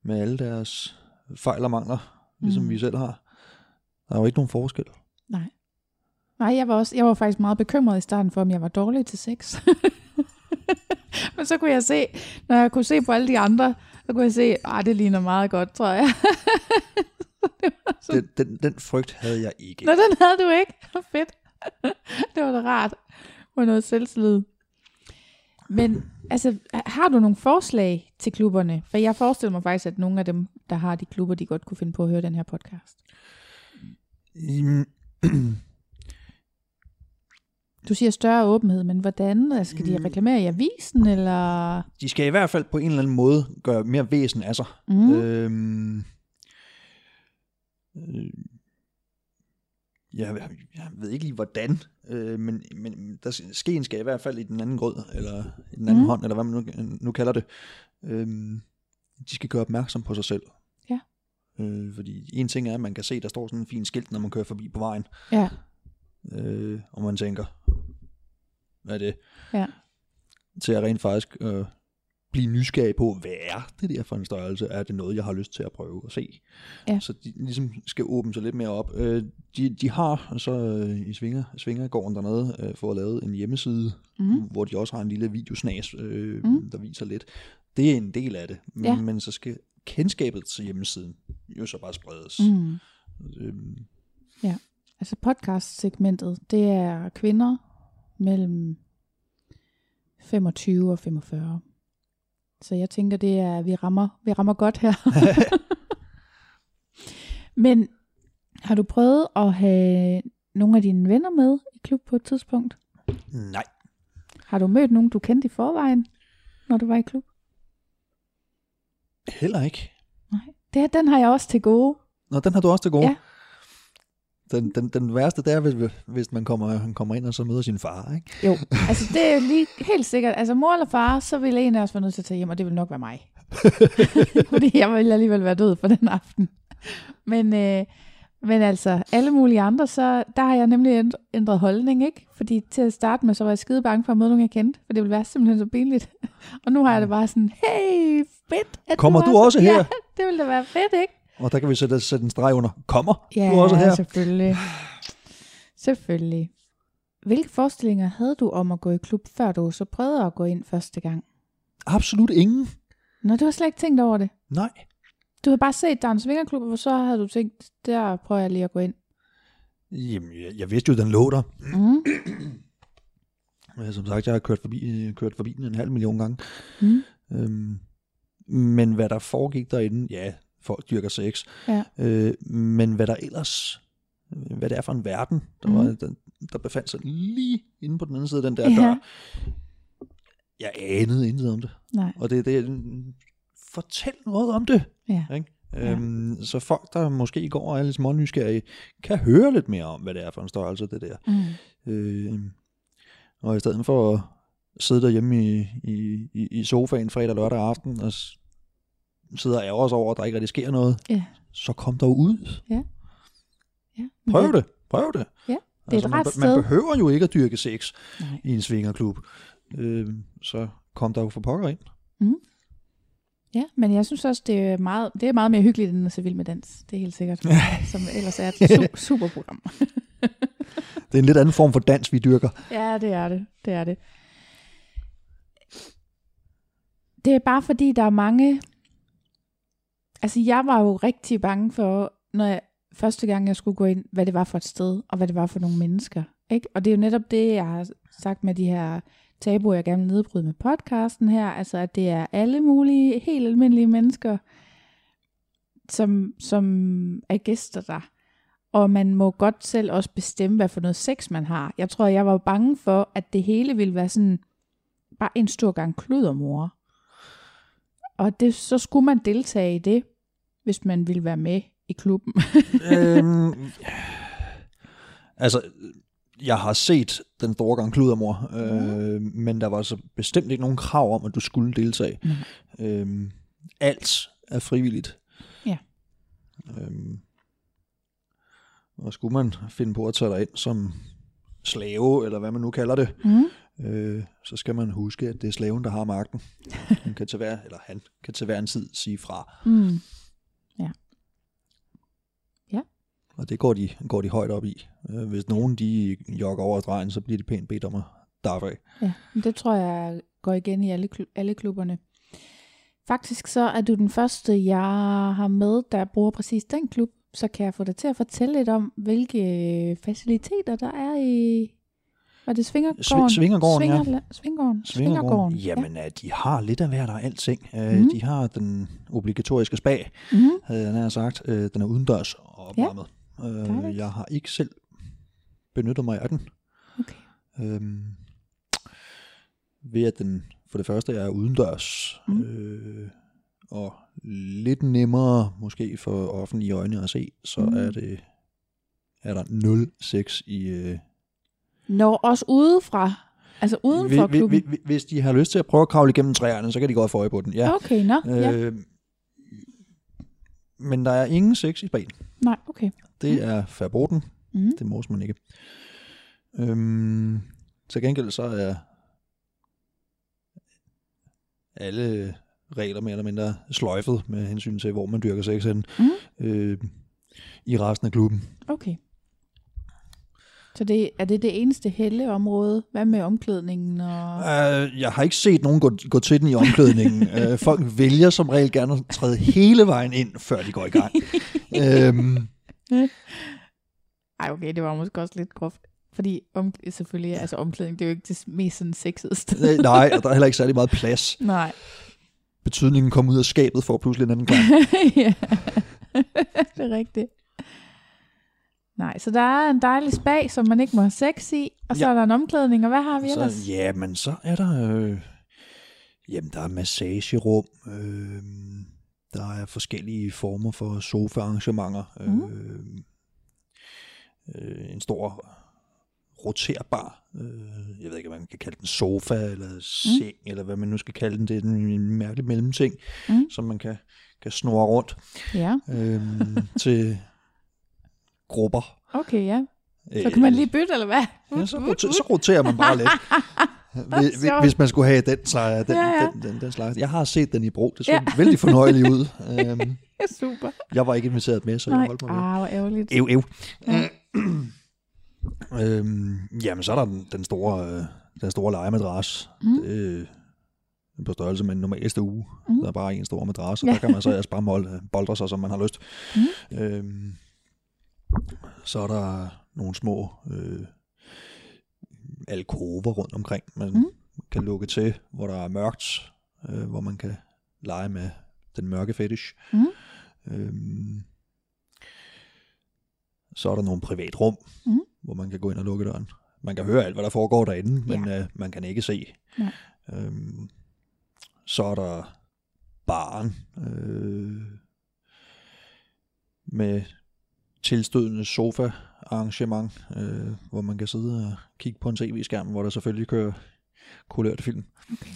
med alle deres fejl og mangler, ligesom Mm. mm. vi selv har. Der er jo ikke nogen forskel. Nej. Nej, jeg var, også, jeg var faktisk meget bekymret i starten for, om jeg var dårlig til sex. Men så kunne jeg se, når jeg kunne se på alle de andre, så kunne jeg se, at det ligner meget godt, tror jeg. Den, den, den frygt havde jeg ikke. Nå, den havde du ikke. Fedt. det var da rart. Med noget selvtillid. Men altså, har du nogle forslag til klubberne? For jeg forestiller mig faktisk, at nogle af dem, der har de klubber, de godt kunne finde på at høre den her podcast. Du siger større åbenhed, men hvordan? Altså, Skal de Mm. reklamere i avisen, eller? De skal i hvert fald på en eller anden måde gøre mere væsen af sig. Mm. Øhm, øh, jeg, jeg ved ikke lige hvordan, øh, men, men der, skeen skal i hvert fald i den anden grød, eller i den anden mm. hånd, eller hvad man nu, nu kalder det. Øhm, de skal gøre opmærksom på sig selv. Ja. Øh, fordi en ting er, at man kan se, der står sådan en fin skilt, når man kører forbi på vejen, Ja, øh, og man tænker, hvad er det? ja. til at rent faktisk øh, blive nysgerrig på, hvad er det der for en størrelse? Er det noget, jeg har lyst til at prøve at se? Ja. Så de ligesom skal åbne sig lidt mere op. Øh, de, de har så øh, i Svinger, Svingergården dernede øh, fået lavet en hjemmeside, Mm. hvor de også har en lille videosnas, øh, Mhm. der viser lidt. Det er en del af det, men, Ja. men så skal kendskabet til hjemmesiden jo så bare spredes. Mm. Øhm, Altså podcast-segmentet, det er kvinder mellem 25 og 45. Så jeg tænker, det er, vi rammer, vi rammer godt her. Men har du prøvet at have nogle af dine venner med i klub på et tidspunkt? nej, Har du mødt nogen, du kendte i forvejen, når du var i klub? heller ikke. Nej. Det, den har jeg også til gode. Nå, den har du også til gode. Ja. Den, den, den værste, det er, hvis, hvis man kommer, han kommer ind og så møder sin far, ikke? Jo, altså det er jo lige helt sikkert. Altså mor eller far, så ville en af os være nødt til at tage hjem, og det vil nok være mig. Fordi jeg vil alligevel være død for den aften. Men, øh, men altså, alle mulige andre, så der har jeg nemlig ænd- ændret holdning, ikke? Fordi til at starte med, så var jeg skide bange for at møde nogen, jeg kendte, for det ville være simpelthen så pinligt. og nu har jeg det bare sådan, hey, fedt. At Kommer du også her? Ja, det ville da være fedt, ikke? Og der kan vi sætte, sætte en streg under. Kommer Ja, du også her? selvfølgelig. Selvfølgelig. Hvilke forestillinger havde du om at gå i klub, før du så prøvede at gå ind første gang? Absolut ingen. Nå, du har slet ikke tænkt over det. Nej. Du har bare set, der er en svingerklub, og så havde du tænkt, der prøver jeg lige at gå ind. Jamen, jeg, jeg vidste jo, den lå der. Mm. Som sagt, jeg har kørt forbi, kørt forbi den en halv million gange. Mm. Øhm, men hvad der foregik derinde, ja, folk dyrker sex. Ja. Øh, men hvad der ellers, øh, hvad det er for en verden, der, Mhm. var, der, der befandt sig lige inde på den anden side af den der Ja. dør. Jeg anede intet om det. Nej, Og det er det, fortæl noget om det. ja. Ikke? Ja. Øhm, så folk, der måske går og er lidt smånysgerrige, kan høre lidt mere om, hvad det er for en størrelse, det der. Mm. Øh, og i stedet for at sidde derhjemme i, i, i, sofaen fredag og lørdag aften og s- sidde og ærger sig over, at der ikke rigtig sker noget, Ja. så kom der ud. ja. Prøv det. Prøv det. Ja, det er et man, sted. man behøver jo ikke at dyrke sex Nej. i en svingerklub. Øh, så kom der jo for pokker ind. Ja, men jeg synes også, det er meget, det er meget mere hyggeligt, end at se vild med dans. Det er helt sikkert. som ellers er et su- super program. Det er en lidt anden form for dans, vi dyrker. Ja, det er det. Det er det. Det er bare fordi, der er mange... Altså, jeg var jo rigtig bange for, når jeg, første gang jeg skulle gå ind, hvad det var for et sted, og hvad det var for nogle mennesker. Ikke? Og det er jo netop det, jeg har sagt med de her tabuer, jeg gerne vil nedbryde med podcasten her. Altså, at det er alle mulige, helt almindelige mennesker, som, som er gæster der. Og man må godt selv også bestemme, hvad for noget sex man har. Jeg tror, jeg var bange for, at det hele ville være sådan, bare en stor gang kludermor. Og det, så skulle man deltage i det, hvis man ville være med i klubben. øhm, altså, jeg har set den store gang kludermor, øh, men der var så bestemt ikke nogen krav om, at du skulle deltage. Nej. Øhm, alt er frivilligt. Ja. Øhm, og skulle man finde på at tage dig ind som slave, eller hvad man nu kalder det, Mm. øh, så skal man huske, at det er slaven, der har magten. Han kan til hver, eller han kan til hver en tid sige fra. Mm. Og det går de, går de højt op i. Øh, hvis nogen de jogger over stregen, så bliver de pænt bedt om at daffe af. Ja, det tror jeg går igen i alle, alle klubberne. Faktisk så er du den første, jeg har med, der bruger præcis den klub. Så kan jeg få dig til at fortælle lidt om, hvilke faciliteter der er i... Var det Svingergården? Svi- Svingergården, ja. Svinger, Svingergården. Svingergården. Jamen, ja. de har lidt af hver, der er alting. Øh, Mhm. De har den obligatoriske spa, Mm. havde jeg nær sagt. Øh, Den er udendørs og opvarmet. Øh, Dejligt. Jeg har ikke selv benyttet mig af den. Okay. Øhm, ved at den for det første er udendørs, Mhm. øh, og lidt nemmere måske for offentlige øjne at se, så Mhm. er det er der 0 sex i... Øh, Når også udefra, altså uden for klubben. hvi- hvis de har lyst til at prøve at kravle igennem træerne, så kan de godt få øje på den. Ja. Okay, nå. Ja. Øh, men der er ingen sex i spagen. Nej, okay. Det er verboten. Mm. Det må man ikke. Øhm, til gengæld så er alle regler mere eller mindre sløjfet med hensyn til, hvor man dyrker sex hen Mm. øh, i resten af klubben. Okay. Så det, er det det eneste helleområde? Hvad med omklædningen? Og... Uh, jeg har ikke set nogen gå, gå til den i omklædningen. uh, folk vælger som regel gerne at træde hele vejen ind, før de går i gang. øhm, Ej, okay, det var måske også lidt groft. Fordi om, selvfølgelig, altså omklædning, det er jo ikke det mest sådan sexede sted. nej, og der er heller ikke særlig meget plads. Nej. Betydningen kom ud af skabet for pludselig en anden gang. ja, det er rigtigt. Nej, så der er en dejlig spag, som man ikke må have sex i, og så Ja. er der en omklædning, og hvad har vi ellers? Så, ja, men så er der... Øh, jamen, der er massagerum. Øh, der er forskellige former for sofaarrangementer. Øh, øh, en stor roterbar. Øh, jeg ved ikke, hvad man kan kalde den. Sofa eller seng, mm. eller hvad man nu skal kalde den. Det er en, en mærkelig mellemting, Mm. som man kan, kan snurre rundt Ja, øh, til grupper. okay, ja. Så Øh, kan man lige bytte, eller hvad? Ja, så, roter, så roterer man bare lidt. Hvis, hvis man skulle have den, er den, Ja, ja. Den, den, den slags. Jeg har set den i brug. Det så Ja. vældig fornøjeligt ud. Øhm, Super. jeg var ikke inviteret med, så Nej, jeg holdt mig med. ah, hvor ærgerligt. Ev, ev. Ja. øhm, jamen, så er der den, den store, øh, den store legemadras. Mm. Det, er på størrelse med en normalste uge. Mm. Der er bare en stor madras, og Ja. der kan man så ellers bare boldre sig, som man har lyst. Mm. Øhm, så er der nogle små øh, alkover rundt omkring, man Mm. kan lukke til, hvor der er mørkt, øh, hvor man kan lege med den mørke fetish. Mm. Øhm, så er der nogle privatrum, Mm. hvor man kan gå ind og lukke døren. Man kan høre alt, hvad der foregår derinde, men øh, man kan ikke se. Nej. Øhm, så er der baren øh, med tilstødende sofa arrangement, øh, hvor man kan sidde og kigge på en tv-skærm, hvor der selvfølgelig kører kulørte film. Okay.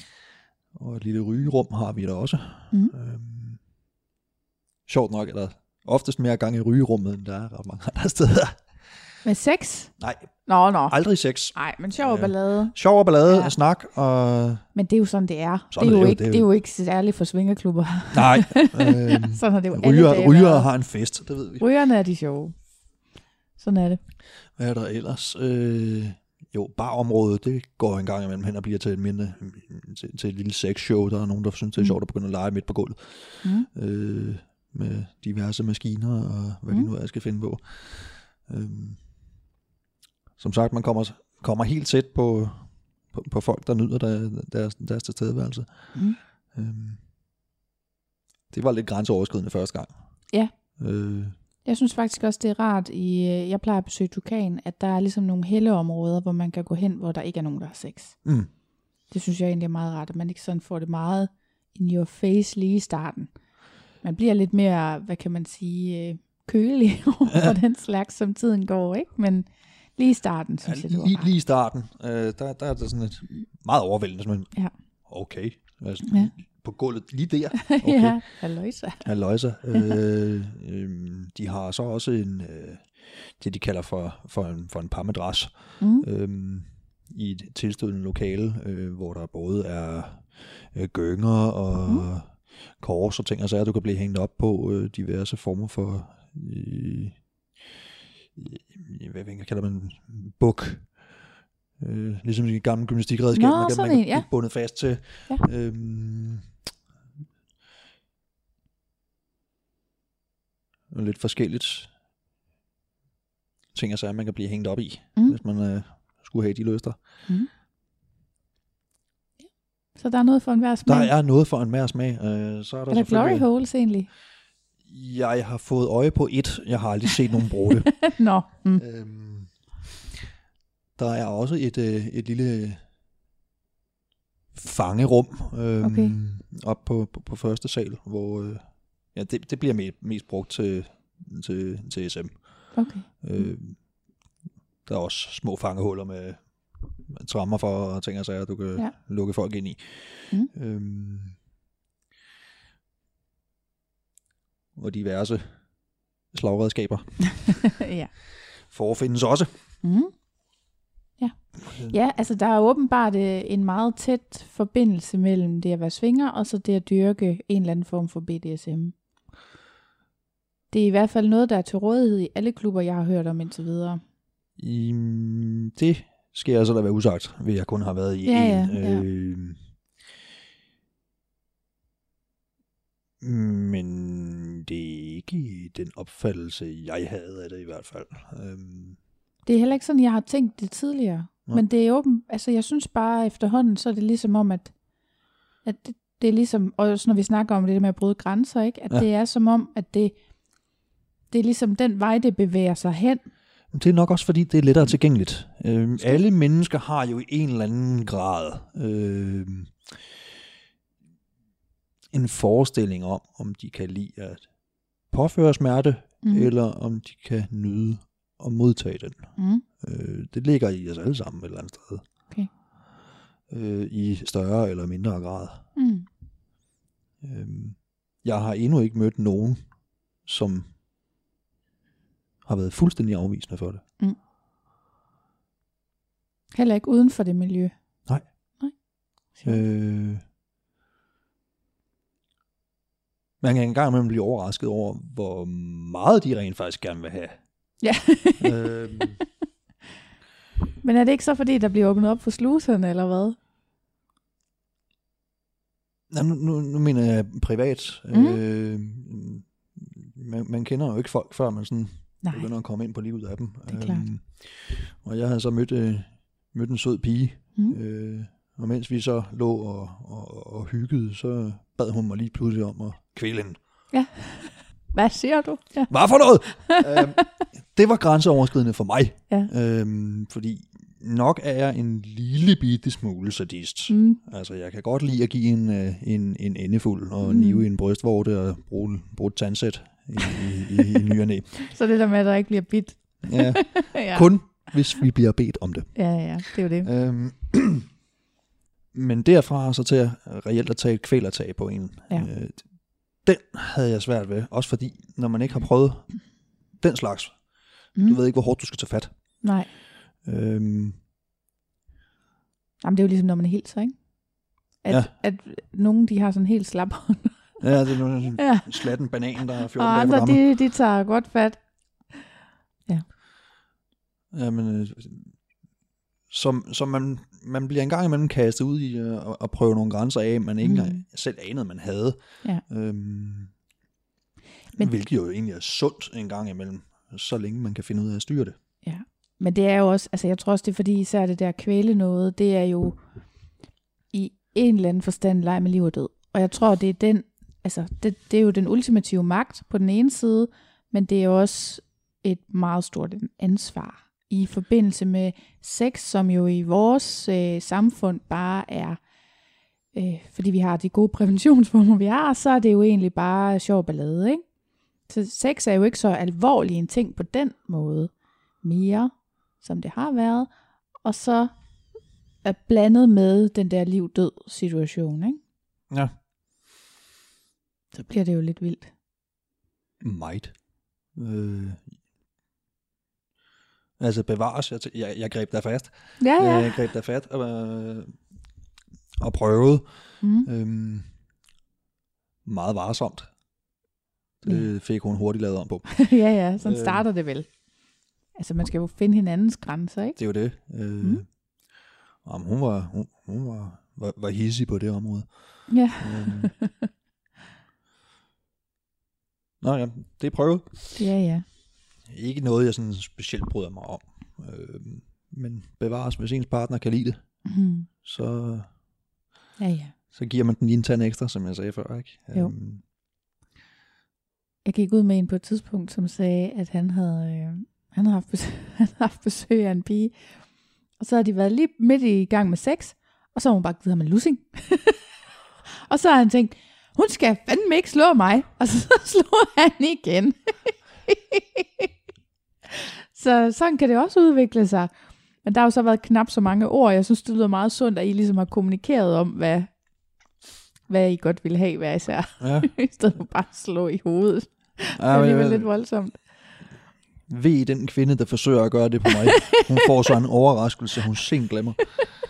Og et lille rygerum har vi der også. Mm. Øhm, sjovt nok er der oftest mere gang i rygerummet, end der er ret mange andre steder. Med sex? Nej, Nå, nå. aldrig sex. Nej, men sjov og Ja. ballade. Sjov og ballade, Ja. snak, og... Men det er jo sådan, det er. Sådan det, er er jo jo, ikke, det er det er jo- jo ikke særligt for svingerklubber. Nej, øhm, sådan har det jo alle ryger, dage ryger har en fest, det ved vi. Rygerne er de sjove. Sådan er det. Hvad er der ellers? Øh, jo, barområdet, det går en gang imellem hen og bliver til et mindre, til, til et lille sexshow. Der er nogen, der synes, det er Mm. sjovt at begynde at lege midt på gulvet. Mm. øh, med diverse maskiner og hvad mm. De nu er, skal finde på. Øhm, som sagt, man kommer, kommer helt tæt på, på, på folk, der nyder der, deres, deres tilstedeværelse. Mm. Øhm, det var lidt grænseoverskridende første gang. Ja. Øh, Jeg synes faktisk også, det er rart, i, øh, jeg plejer at besøge Tukan, at der er ligesom nogle helleområder, hvor man kan gå hen, hvor der ikke er nogen, der har sex. mm, Det synes jeg egentlig er meget rart, at man ikke sådan får det meget in your face lige i starten. Man bliver lidt mere, hvad kan man sige, øh, kølig over for den slags, som tiden går, ikke? Men lige i starten, synes jeg, det var lige, lige i starten, øh, der, der er det sådan et meget overvældende, sådan en, Ja. okay, altså, Ja. ja. på gulvet lige der, okay. ja, halløjsa. Halløjsa. øh, øh, de har så også en, øh, det de kalder for, for, en, for en parmadras, Mm. øh, i et tilstødende lokale, øh, hvor der både er øh, gynger og Mm. kors og ting og sager, du kan blive hængt op på øh, diverse former for, øh, hvad, hvad kalder man, buk. Øh, ligesom i gamle gymnastikredskab, Nå, man kan, man kan en, ja. blive bundet fast til. Ja. Øhm, lidt forskelligt ting og sager, man kan blive hængt op i, Mm. mm. hvis man øh, skulle have de lyster. Så der er noget for enhver smag. Der er noget for en mere smag. Øh, så er der, er der glory holes egentlig? Jeg har fået øje på et. Jeg har aldrig set nogen bruge det. Nå. Mm. øhm, der er også et, øh, et lille fangerum øhm, Okay. op på, på, på første sal, hvor øh, ja, det, det bliver mest, mest brugt til, til, til SM. Okay. Øh, der er også små fangehuller med, med trammer for og ting og sager, du kan ja. lukke folk ind i. Mm. Øhm, og diverse slagredskaber ja. forefindes også. Mm. Ja, altså der er åbenbart øh, en meget tæt forbindelse mellem det at være svinger, og så det at dyrke en eller anden form for BDSM. Det er i hvert fald noget, der er til rådighed i alle klubber, jeg har hørt om indtil videre. I, det skal jeg så da være usagt, ved jeg kun har været i Ja, en. ja, ja. Øh, men det er ikke den opfattelse, jeg havde af det i hvert fald. Øhm, Det er heller ikke sådan, jeg har tænkt det tidligere. Nå. Men det er åben, altså jeg synes bare efterhånden, så er det ligesom om, at, at det, det er ligesom, og når vi snakker om det der med at bryde grænser, ikke? at Ja. ja. det er som om, at det, det er ligesom den vej, det bevæger sig hen. Det er nok også, fordi det er lettere tilgængeligt. Øhm, alle mennesker har jo i en eller anden grad øhm, en forestilling om, om de kan lide at påføre smerte, mm. eller om de kan nyde at modtage den. Mm. Øh, det ligger i os alle sammen et eller andet sted. Okay. Øh, I større eller mindre grad. Mm. Øhm, jeg har endnu ikke mødt nogen, som har været fuldstændig afvisende for det. Heller ikke uden for det miljø. Nej. Nej. Øh, man kan engang imellem blive overrasket over, hvor meget de rent faktisk gerne vil have. Ja. øhm, Men er det ikke så, fordi der bliver åbnet op for sluserne, eller hvad? nej, nu, nu, nu mener jeg privat. Mhm. Øh, man, man kender jo ikke folk, før man sådan Nej. begynder at komme ind på livet af dem. Det er klart. og jeg havde så mødt, øh, mødt en sød pige, Mm. øh, og mens vi så lå og, og, og hyggede, så bad hun mig lige pludselig om at kvæle hende. Hvad siger du? Ja. Hvad for noget? øhm, det var grænseoverskridende for mig. Ja. Øhm, fordi nok er jeg en lille bitte smule sadist. Mm. Altså, jeg kan godt lide at give en, øh, en, en endefuld og Mm. nive i en brystvorte og bruge, bruge et tandsæt i, i, i, i ny og næ. Så det der med, at der ikke bliver bit. Ja, ja. kun hvis vi bliver bedt om det. ja, ja, det er jo det. Øhm, men derfra så til at reelt at tage et kvælertag på en, Ja. øh, den havde jeg svært ved. Også fordi, når man ikke har prøvet den slags, Mm. du ved ikke, hvor hårdt du skal tage fat. Nej. Øhm, Jamen, det er jo ligesom, når man er helt så, ikke? At, Ja. at nogen, de har sådan helt slap hånd. ja, det er en ja. slatten banan, der er 14 Og andre, de, de tager godt fat. Jamen, øh, som, som man, man bliver engang imellem kastet ud i at, at prøve nogle grænser af, man ikke Mm. selv anede, man havde. Ja. Øhm, Men- hvilket jo egentlig er sundt en gang imellem, så længe man kan finde ud af at styre det. Men det er jo også, altså jeg tror også, det er fordi især det der kvæle noget, det er jo i en eller anden forstand leg med liv og død. Og jeg tror, det er den, altså det, det er jo den ultimative magt på den ene side, men det er jo også et meget stort ansvar i forbindelse med sex, som jo i vores øh, samfund bare er, øh, fordi vi har de gode præventionsformer, vi har, så er det jo egentlig bare sjov ballade, ikke? Så sex er jo ikke så alvorlig en ting på den måde mere, som det har været, og så er blandet med den der liv-død situation, ikke? Ja. Så bliver det jo lidt vildt. Meget. Øh, altså bevares, jeg, jeg, jeg greb der fast. Ja, ja. Jeg greb der fat og, øh, og prøvede Mm. øhm, meget varsomt. Det fik hun hurtigt lavet om på. ja, ja, sådan Øh. starter det vel. Altså, man skal jo finde hinandens grænser, ikke? Det er jo det. Øh, Mm. jamen, hun var, hun, hun var, var, var hissig på det område. Ja. Øhm. Nå ja, det er prøvet. Ja, ja. Ikke noget, jeg sådan specielt bryder mig om. Øh, men bevares, hvis ens partner kan lide det, Mm. så, Ja, ja. så giver man den lige en tand ekstra, som jeg sagde før. Ikke? Jo. Øhm, Jeg gik ud med en på et tidspunkt, som sagde, at han havde, øh, han havde, haft, besøg, han havde haft besøg af en pige, og så har de været lige midt i gang med sex, og så har hun bare givet ham en lussing. og så har han tænkt, hun skal fandme ikke slå mig. Og så slog han igen. Så sådan kan det også udvikle sig. Men der har jo så været knap så mange ord. Jeg synes, det lyder meget sundt, at I ligesom har kommunikeret om, hvad, hvad I godt vil have hver især. ja. I stedet for bare at slå i hovedet. Det ja er men, alligevel lidt voldsomt. Ved den kvinde, der forsøger at gøre det på mig. Hun får så en overraskelse, hun sent glemmer.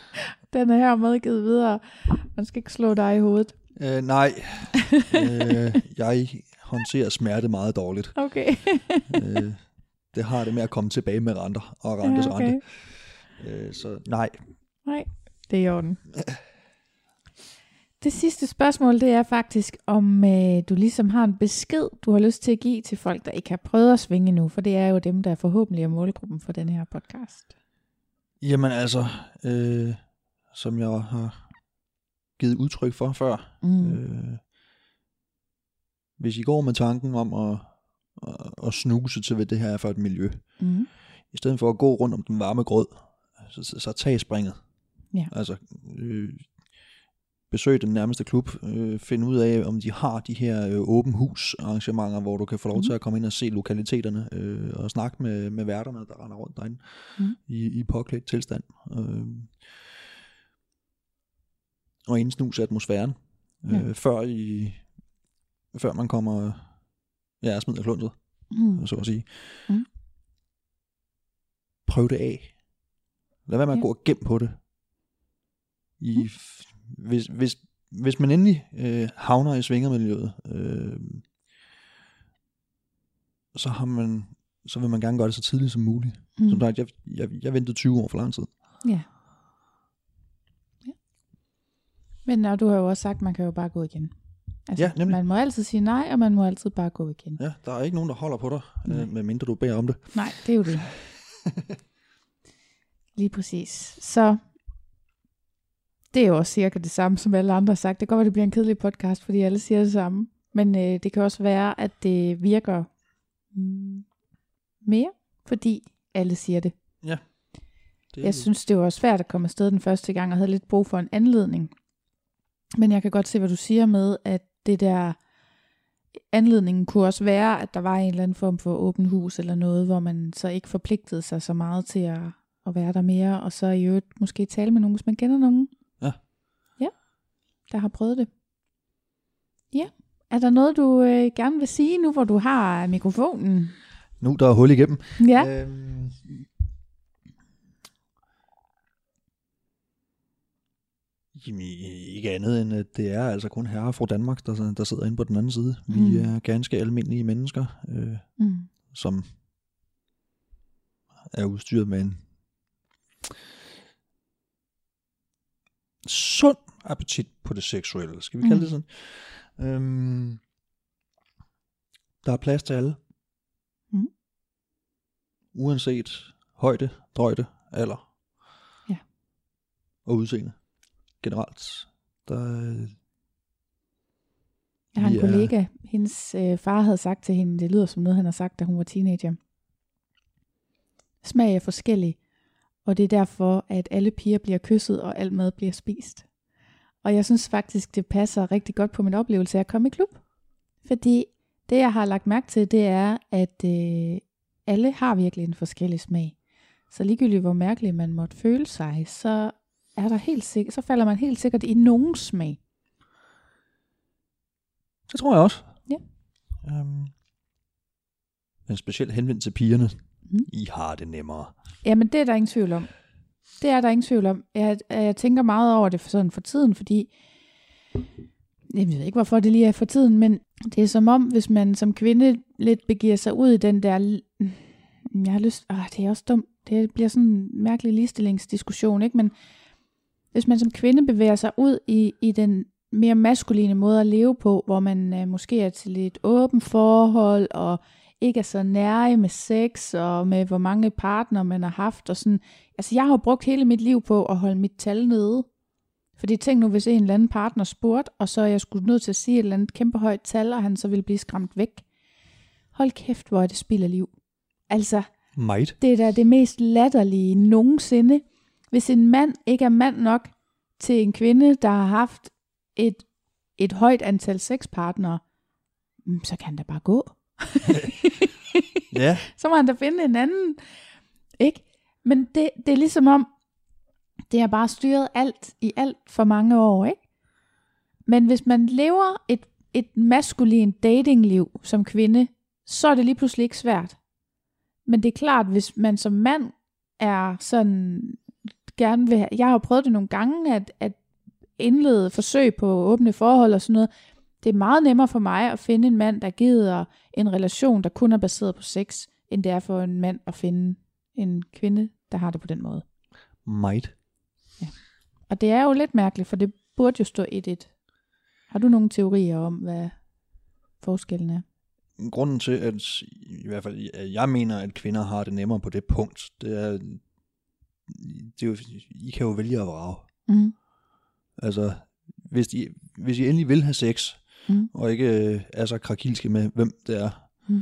Den er her medgivet videre. Man skal ikke slå dig i hovedet. Øh, nej, øh, jeg håndterer smerte meget dårligt. Okay. øh, det har det med at komme tilbage med renter og rentes ja, okay. rente. Øh, så nej. Nej, det er i orden. Det sidste spørgsmål, det er faktisk, om øh, du ligesom har en besked, du har lyst til at give til folk, der ikke har prøvet at svinge nu, for det er jo dem, der er forhåbentlig er målgruppen for den her podcast. Jamen altså, øh, som jeg har givet udtryk for før, Mm. øh, hvis I går med tanken om at, at, at snuse til, hvad det her er for et miljø, Mm. i stedet for at gå rundt om den varme grød, så, så, så tag springet. Ja. Altså, øh, besøg den nærmeste klub, øh, find ud af, om de har de her øh, åben hus arrangementer, hvor du kan få lov til Mhm. at komme ind og se lokaliteterne, øh, og snakke med, med værterne, der render rundt derinde Mhm. i, i påklædt tilstand. Øh, og indsnuse atmosfæren, øh, Ja. før, i, før man kommer ja, smider klunset, Mm. så at sige. Mhm. Prøv det af. Lad være med at gå og gemme på det. I, f- hvis, hvis, hvis man endelig øh, havner i svingermiljøet, øh, så har man så vil man gerne gøre det så tidligt som muligt. Mm. Som Mm. sagt, jeg, jeg, jeg ventede 20 år for lang tid. Ja. ja. Men og du har jo også sagt, at man kan jo bare gå igen. Altså, Ja, nemlig. Man må altid sige nej, og man må altid bare gå igen. Ja, der er ikke nogen, der holder på dig, Nej. øh, medmindre du beder om det. Nej, det er jo det. Lige præcis. Så det er jo også cirka det samme, som alle andre har sagt. Det kan godt være, det bliver en kedelig podcast, fordi alle siger det samme. Men øh, det kan også være, at det virker mm, mere, fordi alle siger det. det Jeg synes, det var svært at komme afsted den første gang, og havde lidt brug for en anledning. Men jeg kan godt se, hvad du siger med, at det der anledningen kunne også være, at der var en eller anden form for åben hus eller noget, hvor man så ikke forpligtede sig så meget til at, at være der mere, og så i øvrigt måske tale med nogen, hvis man kender nogen. Ja. Ja, der har prøvet det. Ja. Er der noget, du øh, gerne vil sige nu, hvor du har mikrofonen? Nu der er hul igennem. Ja. Øhm, ikke andet end, at det er altså kun herre fra Danmark, der, der sidder inde på den anden side. Vi Mm. er ganske almindelige mennesker, øh, Mm. som er udstyret med en sund appetit på det seksuelle. Skal vi kalde Mm. det sådan? Øhm, der er plads til alle. Mm. Uanset højde, drøjde, alder. Ja. Og udseende. Generelt. Der, er- Jeg har en kollega, hendes øh, far havde sagt til hende, det lyder som noget, han har sagt, da hun var teenager. Smag er forskellig, og det er derfor, at alle piger bliver kysset, og alt mad bliver spist. Og jeg synes faktisk, det passer rigtig godt på min oplevelse af at komme i klub. Fordi det, jeg har lagt mærke til, det er, at øh, alle har virkelig en forskellig smag. Så ligegyldigt hvor mærkelig man måtte føle sig, så, er der helt sikkert, så falder man helt sikkert i nogens smag. det tror jeg også. Ja. Øhm, men specielt henvendt til pigerne. Mm. I har det nemmere. Jamen, det er der ingen tvivl om. Det er der ingen tvivl om. Jeg, jeg tænker meget over det for sådan for tiden, fordi jeg ved ikke, hvorfor det lige er for tiden, men det er som om, hvis man som kvinde lidt begiver sig ud i den der... Jeg har lyst... Ah, det er også dumt. Det bliver sådan en mærkelig ligestillingsdiskussion, ikke? Men hvis man som kvinde bevæger sig ud i, i den mere maskuline måde at leve på, hvor man øh, måske er til et åbent forhold, og ikke er så nærig med sex, og med hvor mange partner man har haft, og sådan. Altså, jeg har brugt hele mit liv på at holde mit tal nede. Fordi tænk nu, hvis en eller anden partner spurgte, og så er jeg skulle nødt til at sige et eller andet kæmpe højt tal, og han så ville blive skræmt væk. Hold kæft, hvor er det spild af liv. Altså, Might. det er da det mest latterlige nogensinde. Hvis en mand ikke er mand nok til en kvinde, der har haft et, et højt antal sexpartnere, mm, så kan han da bare gå. Ja, så må han da finde en anden. Ikke? Men det, det er ligesom om, det har bare styret alt i alt for mange år, ikke? Men hvis man lever et, et maskulin datingliv som kvinde, så er det lige pludselig ikke svært. Men det er klart, hvis man som mand er sådan, gerne vil have, jeg har jo prøvet det nogle gange, at, at indlede forsøg på åbne forhold og sådan noget. Det er meget nemmere for mig at finde en mand, der gider en relation, der kun er baseret på sex, end det er for en mand at finde en kvinde, der har det på den måde. Might. Og det er jo lidt mærkeligt, for det burde jo stå 1-1. Har du nogle teorier om, hvad forskellen er? Grunden til, at i hvert fald at jeg mener, at kvinder har det nemmere på det punkt, det er, det er jo, I kan jo vælge at vrage. Mm. Altså, hvis, I, hvis I endelig vil have sex, Mm. og ikke øh, er så krakilske med, hvem det er, Mm.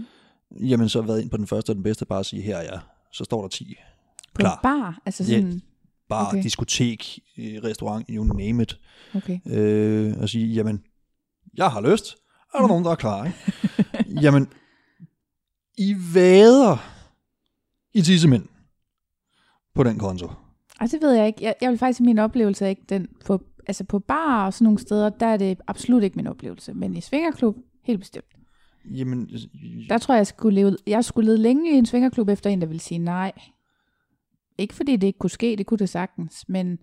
jamen så været ind på den første og den bedste, bare at sige, her er jeg. Så står der 10. På Klar. en bar? Altså Ja. sådan, Bar, Okay. okay. diskotek, øh, restaurant, you name it. okay. Øh, og sige, jamen, jeg har lyst. Er der Mm. nogen, der er klar? Ikke? jamen, I vader i tissemænd på den konto. Ej, det ved jeg ikke. Jeg, jeg vil faktisk min oplevelse er ikke den. På, altså på bar og sådan nogle steder, der er det absolut ikke min oplevelse. Men i svingerklub, helt bestemt. Jamen, Der tror jeg, jeg skulle leve, jeg skulle lede længe i en svingerklub efter en, der ville sige nej. Ikke fordi det ikke kunne ske, det kunne det sagtens. Men,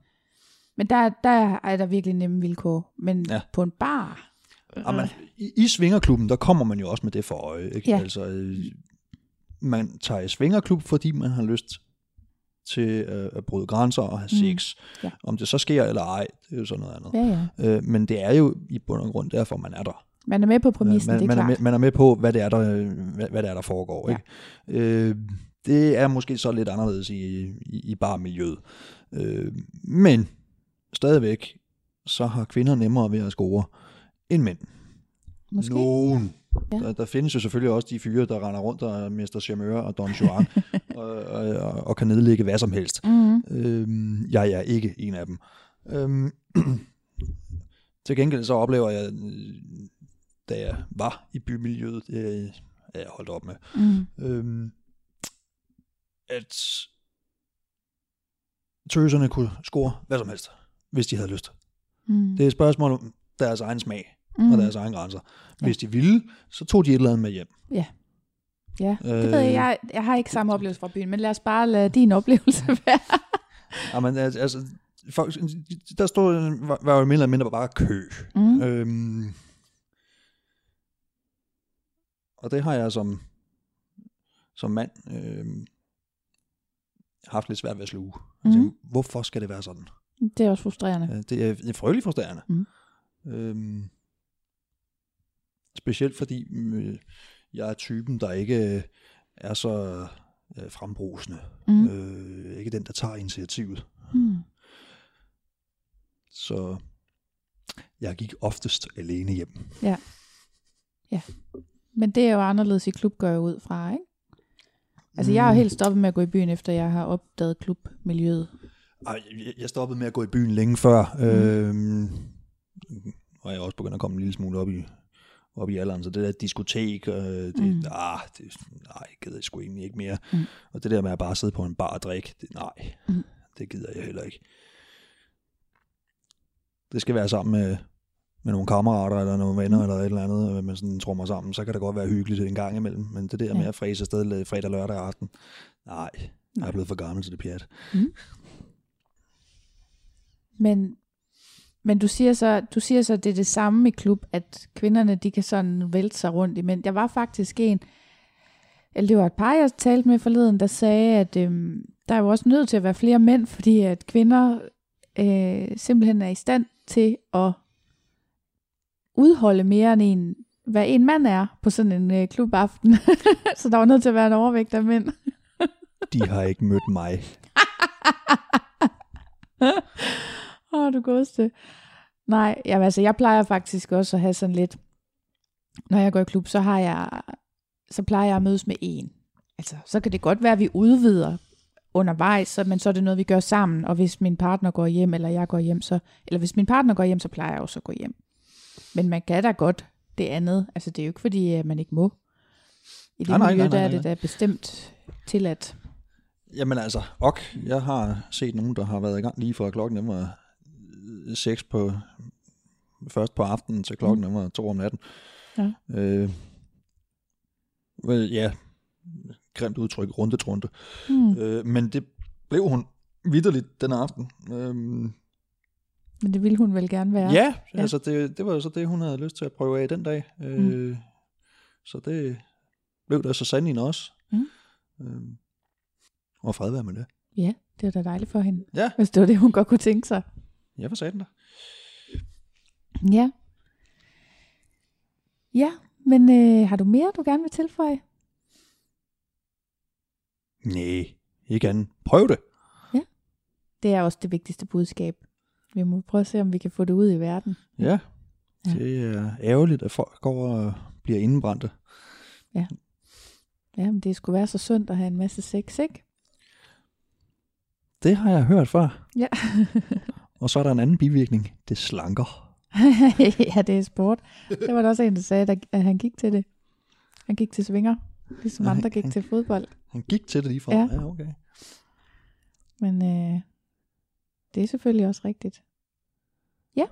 men der, der er der virkelig nemme vilkår. Men ja. På en bar, Jamen, i, I svingerklubben, der kommer man jo også med det for øje. Ikke? Ja. Altså, øh, man tager i svingerklub, fordi man har lyst til øh, at bryde grænser og have Mm. sex. Ja. Om det så sker eller ej, det er jo sådan noget andet. ja, ja. Øh, men det er jo i bund og grund derfor, man er der. Man er med på præmissen, man, det er man, er klart. med, man er med på, hvad det er, der, øh, hvad, hvad det er, der foregår. Ja. Ikke? Øh, det er måske så lidt anderledes i, i, i barmiljøet. Øh, men stadigvæk, så har kvinder nemmere ved at score end mænd. Måske. Nogen. Ja. Der, der findes jo selvfølgelig også de fyre, der render rundt og er Mester Charmeur og Don Juan og, og, og, og kan nedlægge hvad som helst. Mm-hmm. Øhm, jeg er ikke en af dem. Øhm, til gengæld så oplever jeg, øh, da jeg var i bymiljøet, er jeg holdt op med, Mm. øhm, at tøserne kunne score hvad som helst, hvis de havde lyst. Mm. Det er et spørgsmål om deres egen smag mm. og deres egen grænser. Hvis de ville, så tog de et eller andet med hjem. Ja, det ved Øh. jeg. jeg. Jeg har ikke samme oplevelse fra byen, men lad os bare lade din oplevelse være. Jamen, al- altså, folk, der stod, var, var jo mindre eller mindre bare kø. Mm. Øhm, og det har jeg som, som mand øhm, haft lidt svært ved at sluge. Altså, Mhm. Hvorfor skal det være sådan? Det er også frustrerende. Ja, Det er, det frygteligt frustrerende. Mhm. Øhm, specielt fordi øh, jeg er typen, der ikke øh, er så øh, frembrusende. Mm. Øh, ikke den, der tager initiativet. Mm. Så jeg gik oftest alene hjem. Men det er jo anderledes i klub, går jeg ud fra, ikke? Altså, jeg har Mm. helt stoppet med at gå i byen, efter jeg har opdaget klubmiljøet. Jeg stoppede med at gå i byen længe før. Mm. Øhm, og jeg er også begyndt at komme en lille smule op i, op i alderen, så det der diskotek, øh, det, Mm. mm. ah, det, nej, gider jeg sgu egentlig ikke mere. Mm. Og det der med at bare sidde på en bar og drikke, det, nej, Mm. mm. det gider jeg heller ikke. Det skal være sammen med, med nogle kammerater eller nogle venner Mm. eller et eller andet, og man sådan trummer sammen, så kan det godt være hyggeligt en gang imellem, men det der Ja. med at fræse afsted fredag og lørdag aften, nej, jeg Nej. er blevet for gammel til det pjat. Men, men du siger så, du siger så, at det er det samme i klub, at kvinderne, de kan sådan vælte sig rundt i mænd. Jeg var faktisk en, eller det var et par, jeg talte med forleden, der sagde, at øhm, der er jo også nødt til at være flere mænd, fordi at kvinder øh, simpelthen er i stand til at udholde mere end en, hvad en mand er på sådan en øh, klubaften. så der var nødt til at være en overvægt af mænd. De har ikke mødt mig. Åh, oh, du godste. Nej, jamen, altså, jeg plejer faktisk også at have sådan lidt, når jeg går i klub, så har jeg, så plejer jeg at mødes med en. Altså, så kan det godt være, at vi udvider undervejs, så, men så er det noget, vi gør sammen, og hvis min partner går hjem, eller jeg går hjem, så, eller hvis min partner går hjem, så plejer jeg også at gå hjem. Men man kan da godt det andet. Altså, det er jo ikke fordi, at man ikke må. I det Nej, nej, miljø, nej, nej, der er nej. det da bestemt tilladt. Jamen altså, ok, jeg har set nogen, der har været i gang lige fra klokken var 6 på, først på aftenen til klokken den var 2 om natten. Ja. Øh, vel, ja, grimt udtryk, rundet runde. Mm. Øh, men det blev hun vidderligt den aften. Øhm, Men det ville hun vel gerne være. ja, Ja. altså det, det var jo så det, hun havde lyst til at prøve af den dag. Øh, Mm. Så det blev der så sandelig også. Mm. Øhm, og fred være med det. ja, det var da dejligt for hende. Ja, Hvis det var det, hun godt kunne tænke sig. Jeg var satan der. Ja. Ja, men øh, har du mere, du gerne vil tilføje? Nej, ikke andet. Prøv det. Det er også det vigtigste budskab. Vi må prøve at se, om vi kan få det ud i verden. Ja. Ja. Det er ærgerligt, at folk går og bliver indebrændte. Ja, men det skulle være så sundt at have en masse sex, ikke? Det har jeg hørt før. Ja. Og så er der en anden bivirkning. Det slanker. ja, det er sport. Det var der også en, der sagde, at han gik til det. Han gik til svinger, ligesom Ja, andre gik han- til fodbold. Han gik til det lige fra. Ja. ja okay. Men øh, det er selvfølgelig også rigtigt. Ja.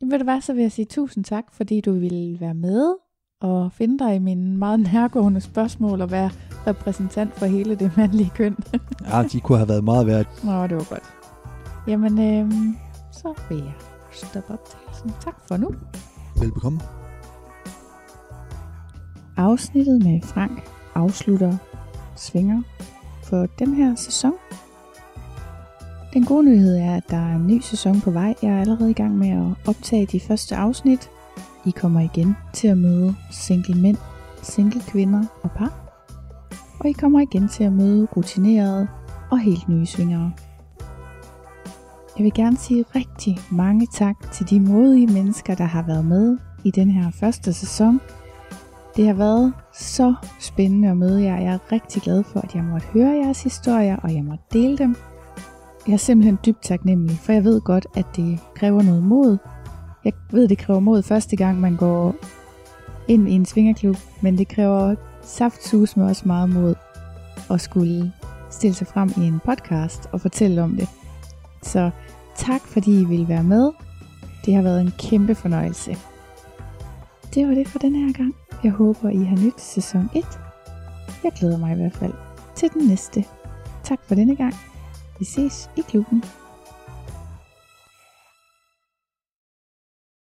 Jamen, ved du hvad, så vil jeg sige tusind tak, fordi du ville være med og finde dig i mine meget nærgående spørgsmål og være repræsentant for hele det mandlige køn. Ja, de kunne have været meget værd. Nå, det var godt. Jamen, øh, så vil jeg stoppe optagelsen. Tak for nu. Velbekomme. Afsnittet med Frank afslutter svinger for den her sæson. Den gode nyhed er, at der er en ny sæson på vej. Jeg er allerede i gang med at optage de første afsnit. I kommer igen til at møde single mænd, single kvinder og par. Og I kommer igen til at møde rutinerede og helt nye svingere. Jeg vil gerne sige rigtig mange tak til de modige mennesker, der har været med i den her første sæson. Det har været så spændende at møde jer. Jeg er rigtig glad for, at jeg måtte høre jeres historier, og jeg måtte dele dem. Jeg er simpelthen dybt taknemmelig, for jeg ved godt, at det kræver noget mod. Jeg ved, det kræver mod første gang, man går ind i en svingerklub, men det kræver saftsus med også meget mod at skulle stille sig frem i en podcast og fortælle om det. Så tak, fordi I ville være med. Det har været en kæmpe fornøjelse. Det var det for den her gang. Jeg håber, I har nyt sæson 1. Jeg glæder mig i hvert fald til den næste. Tak for denne gang. Vi ses i klubben.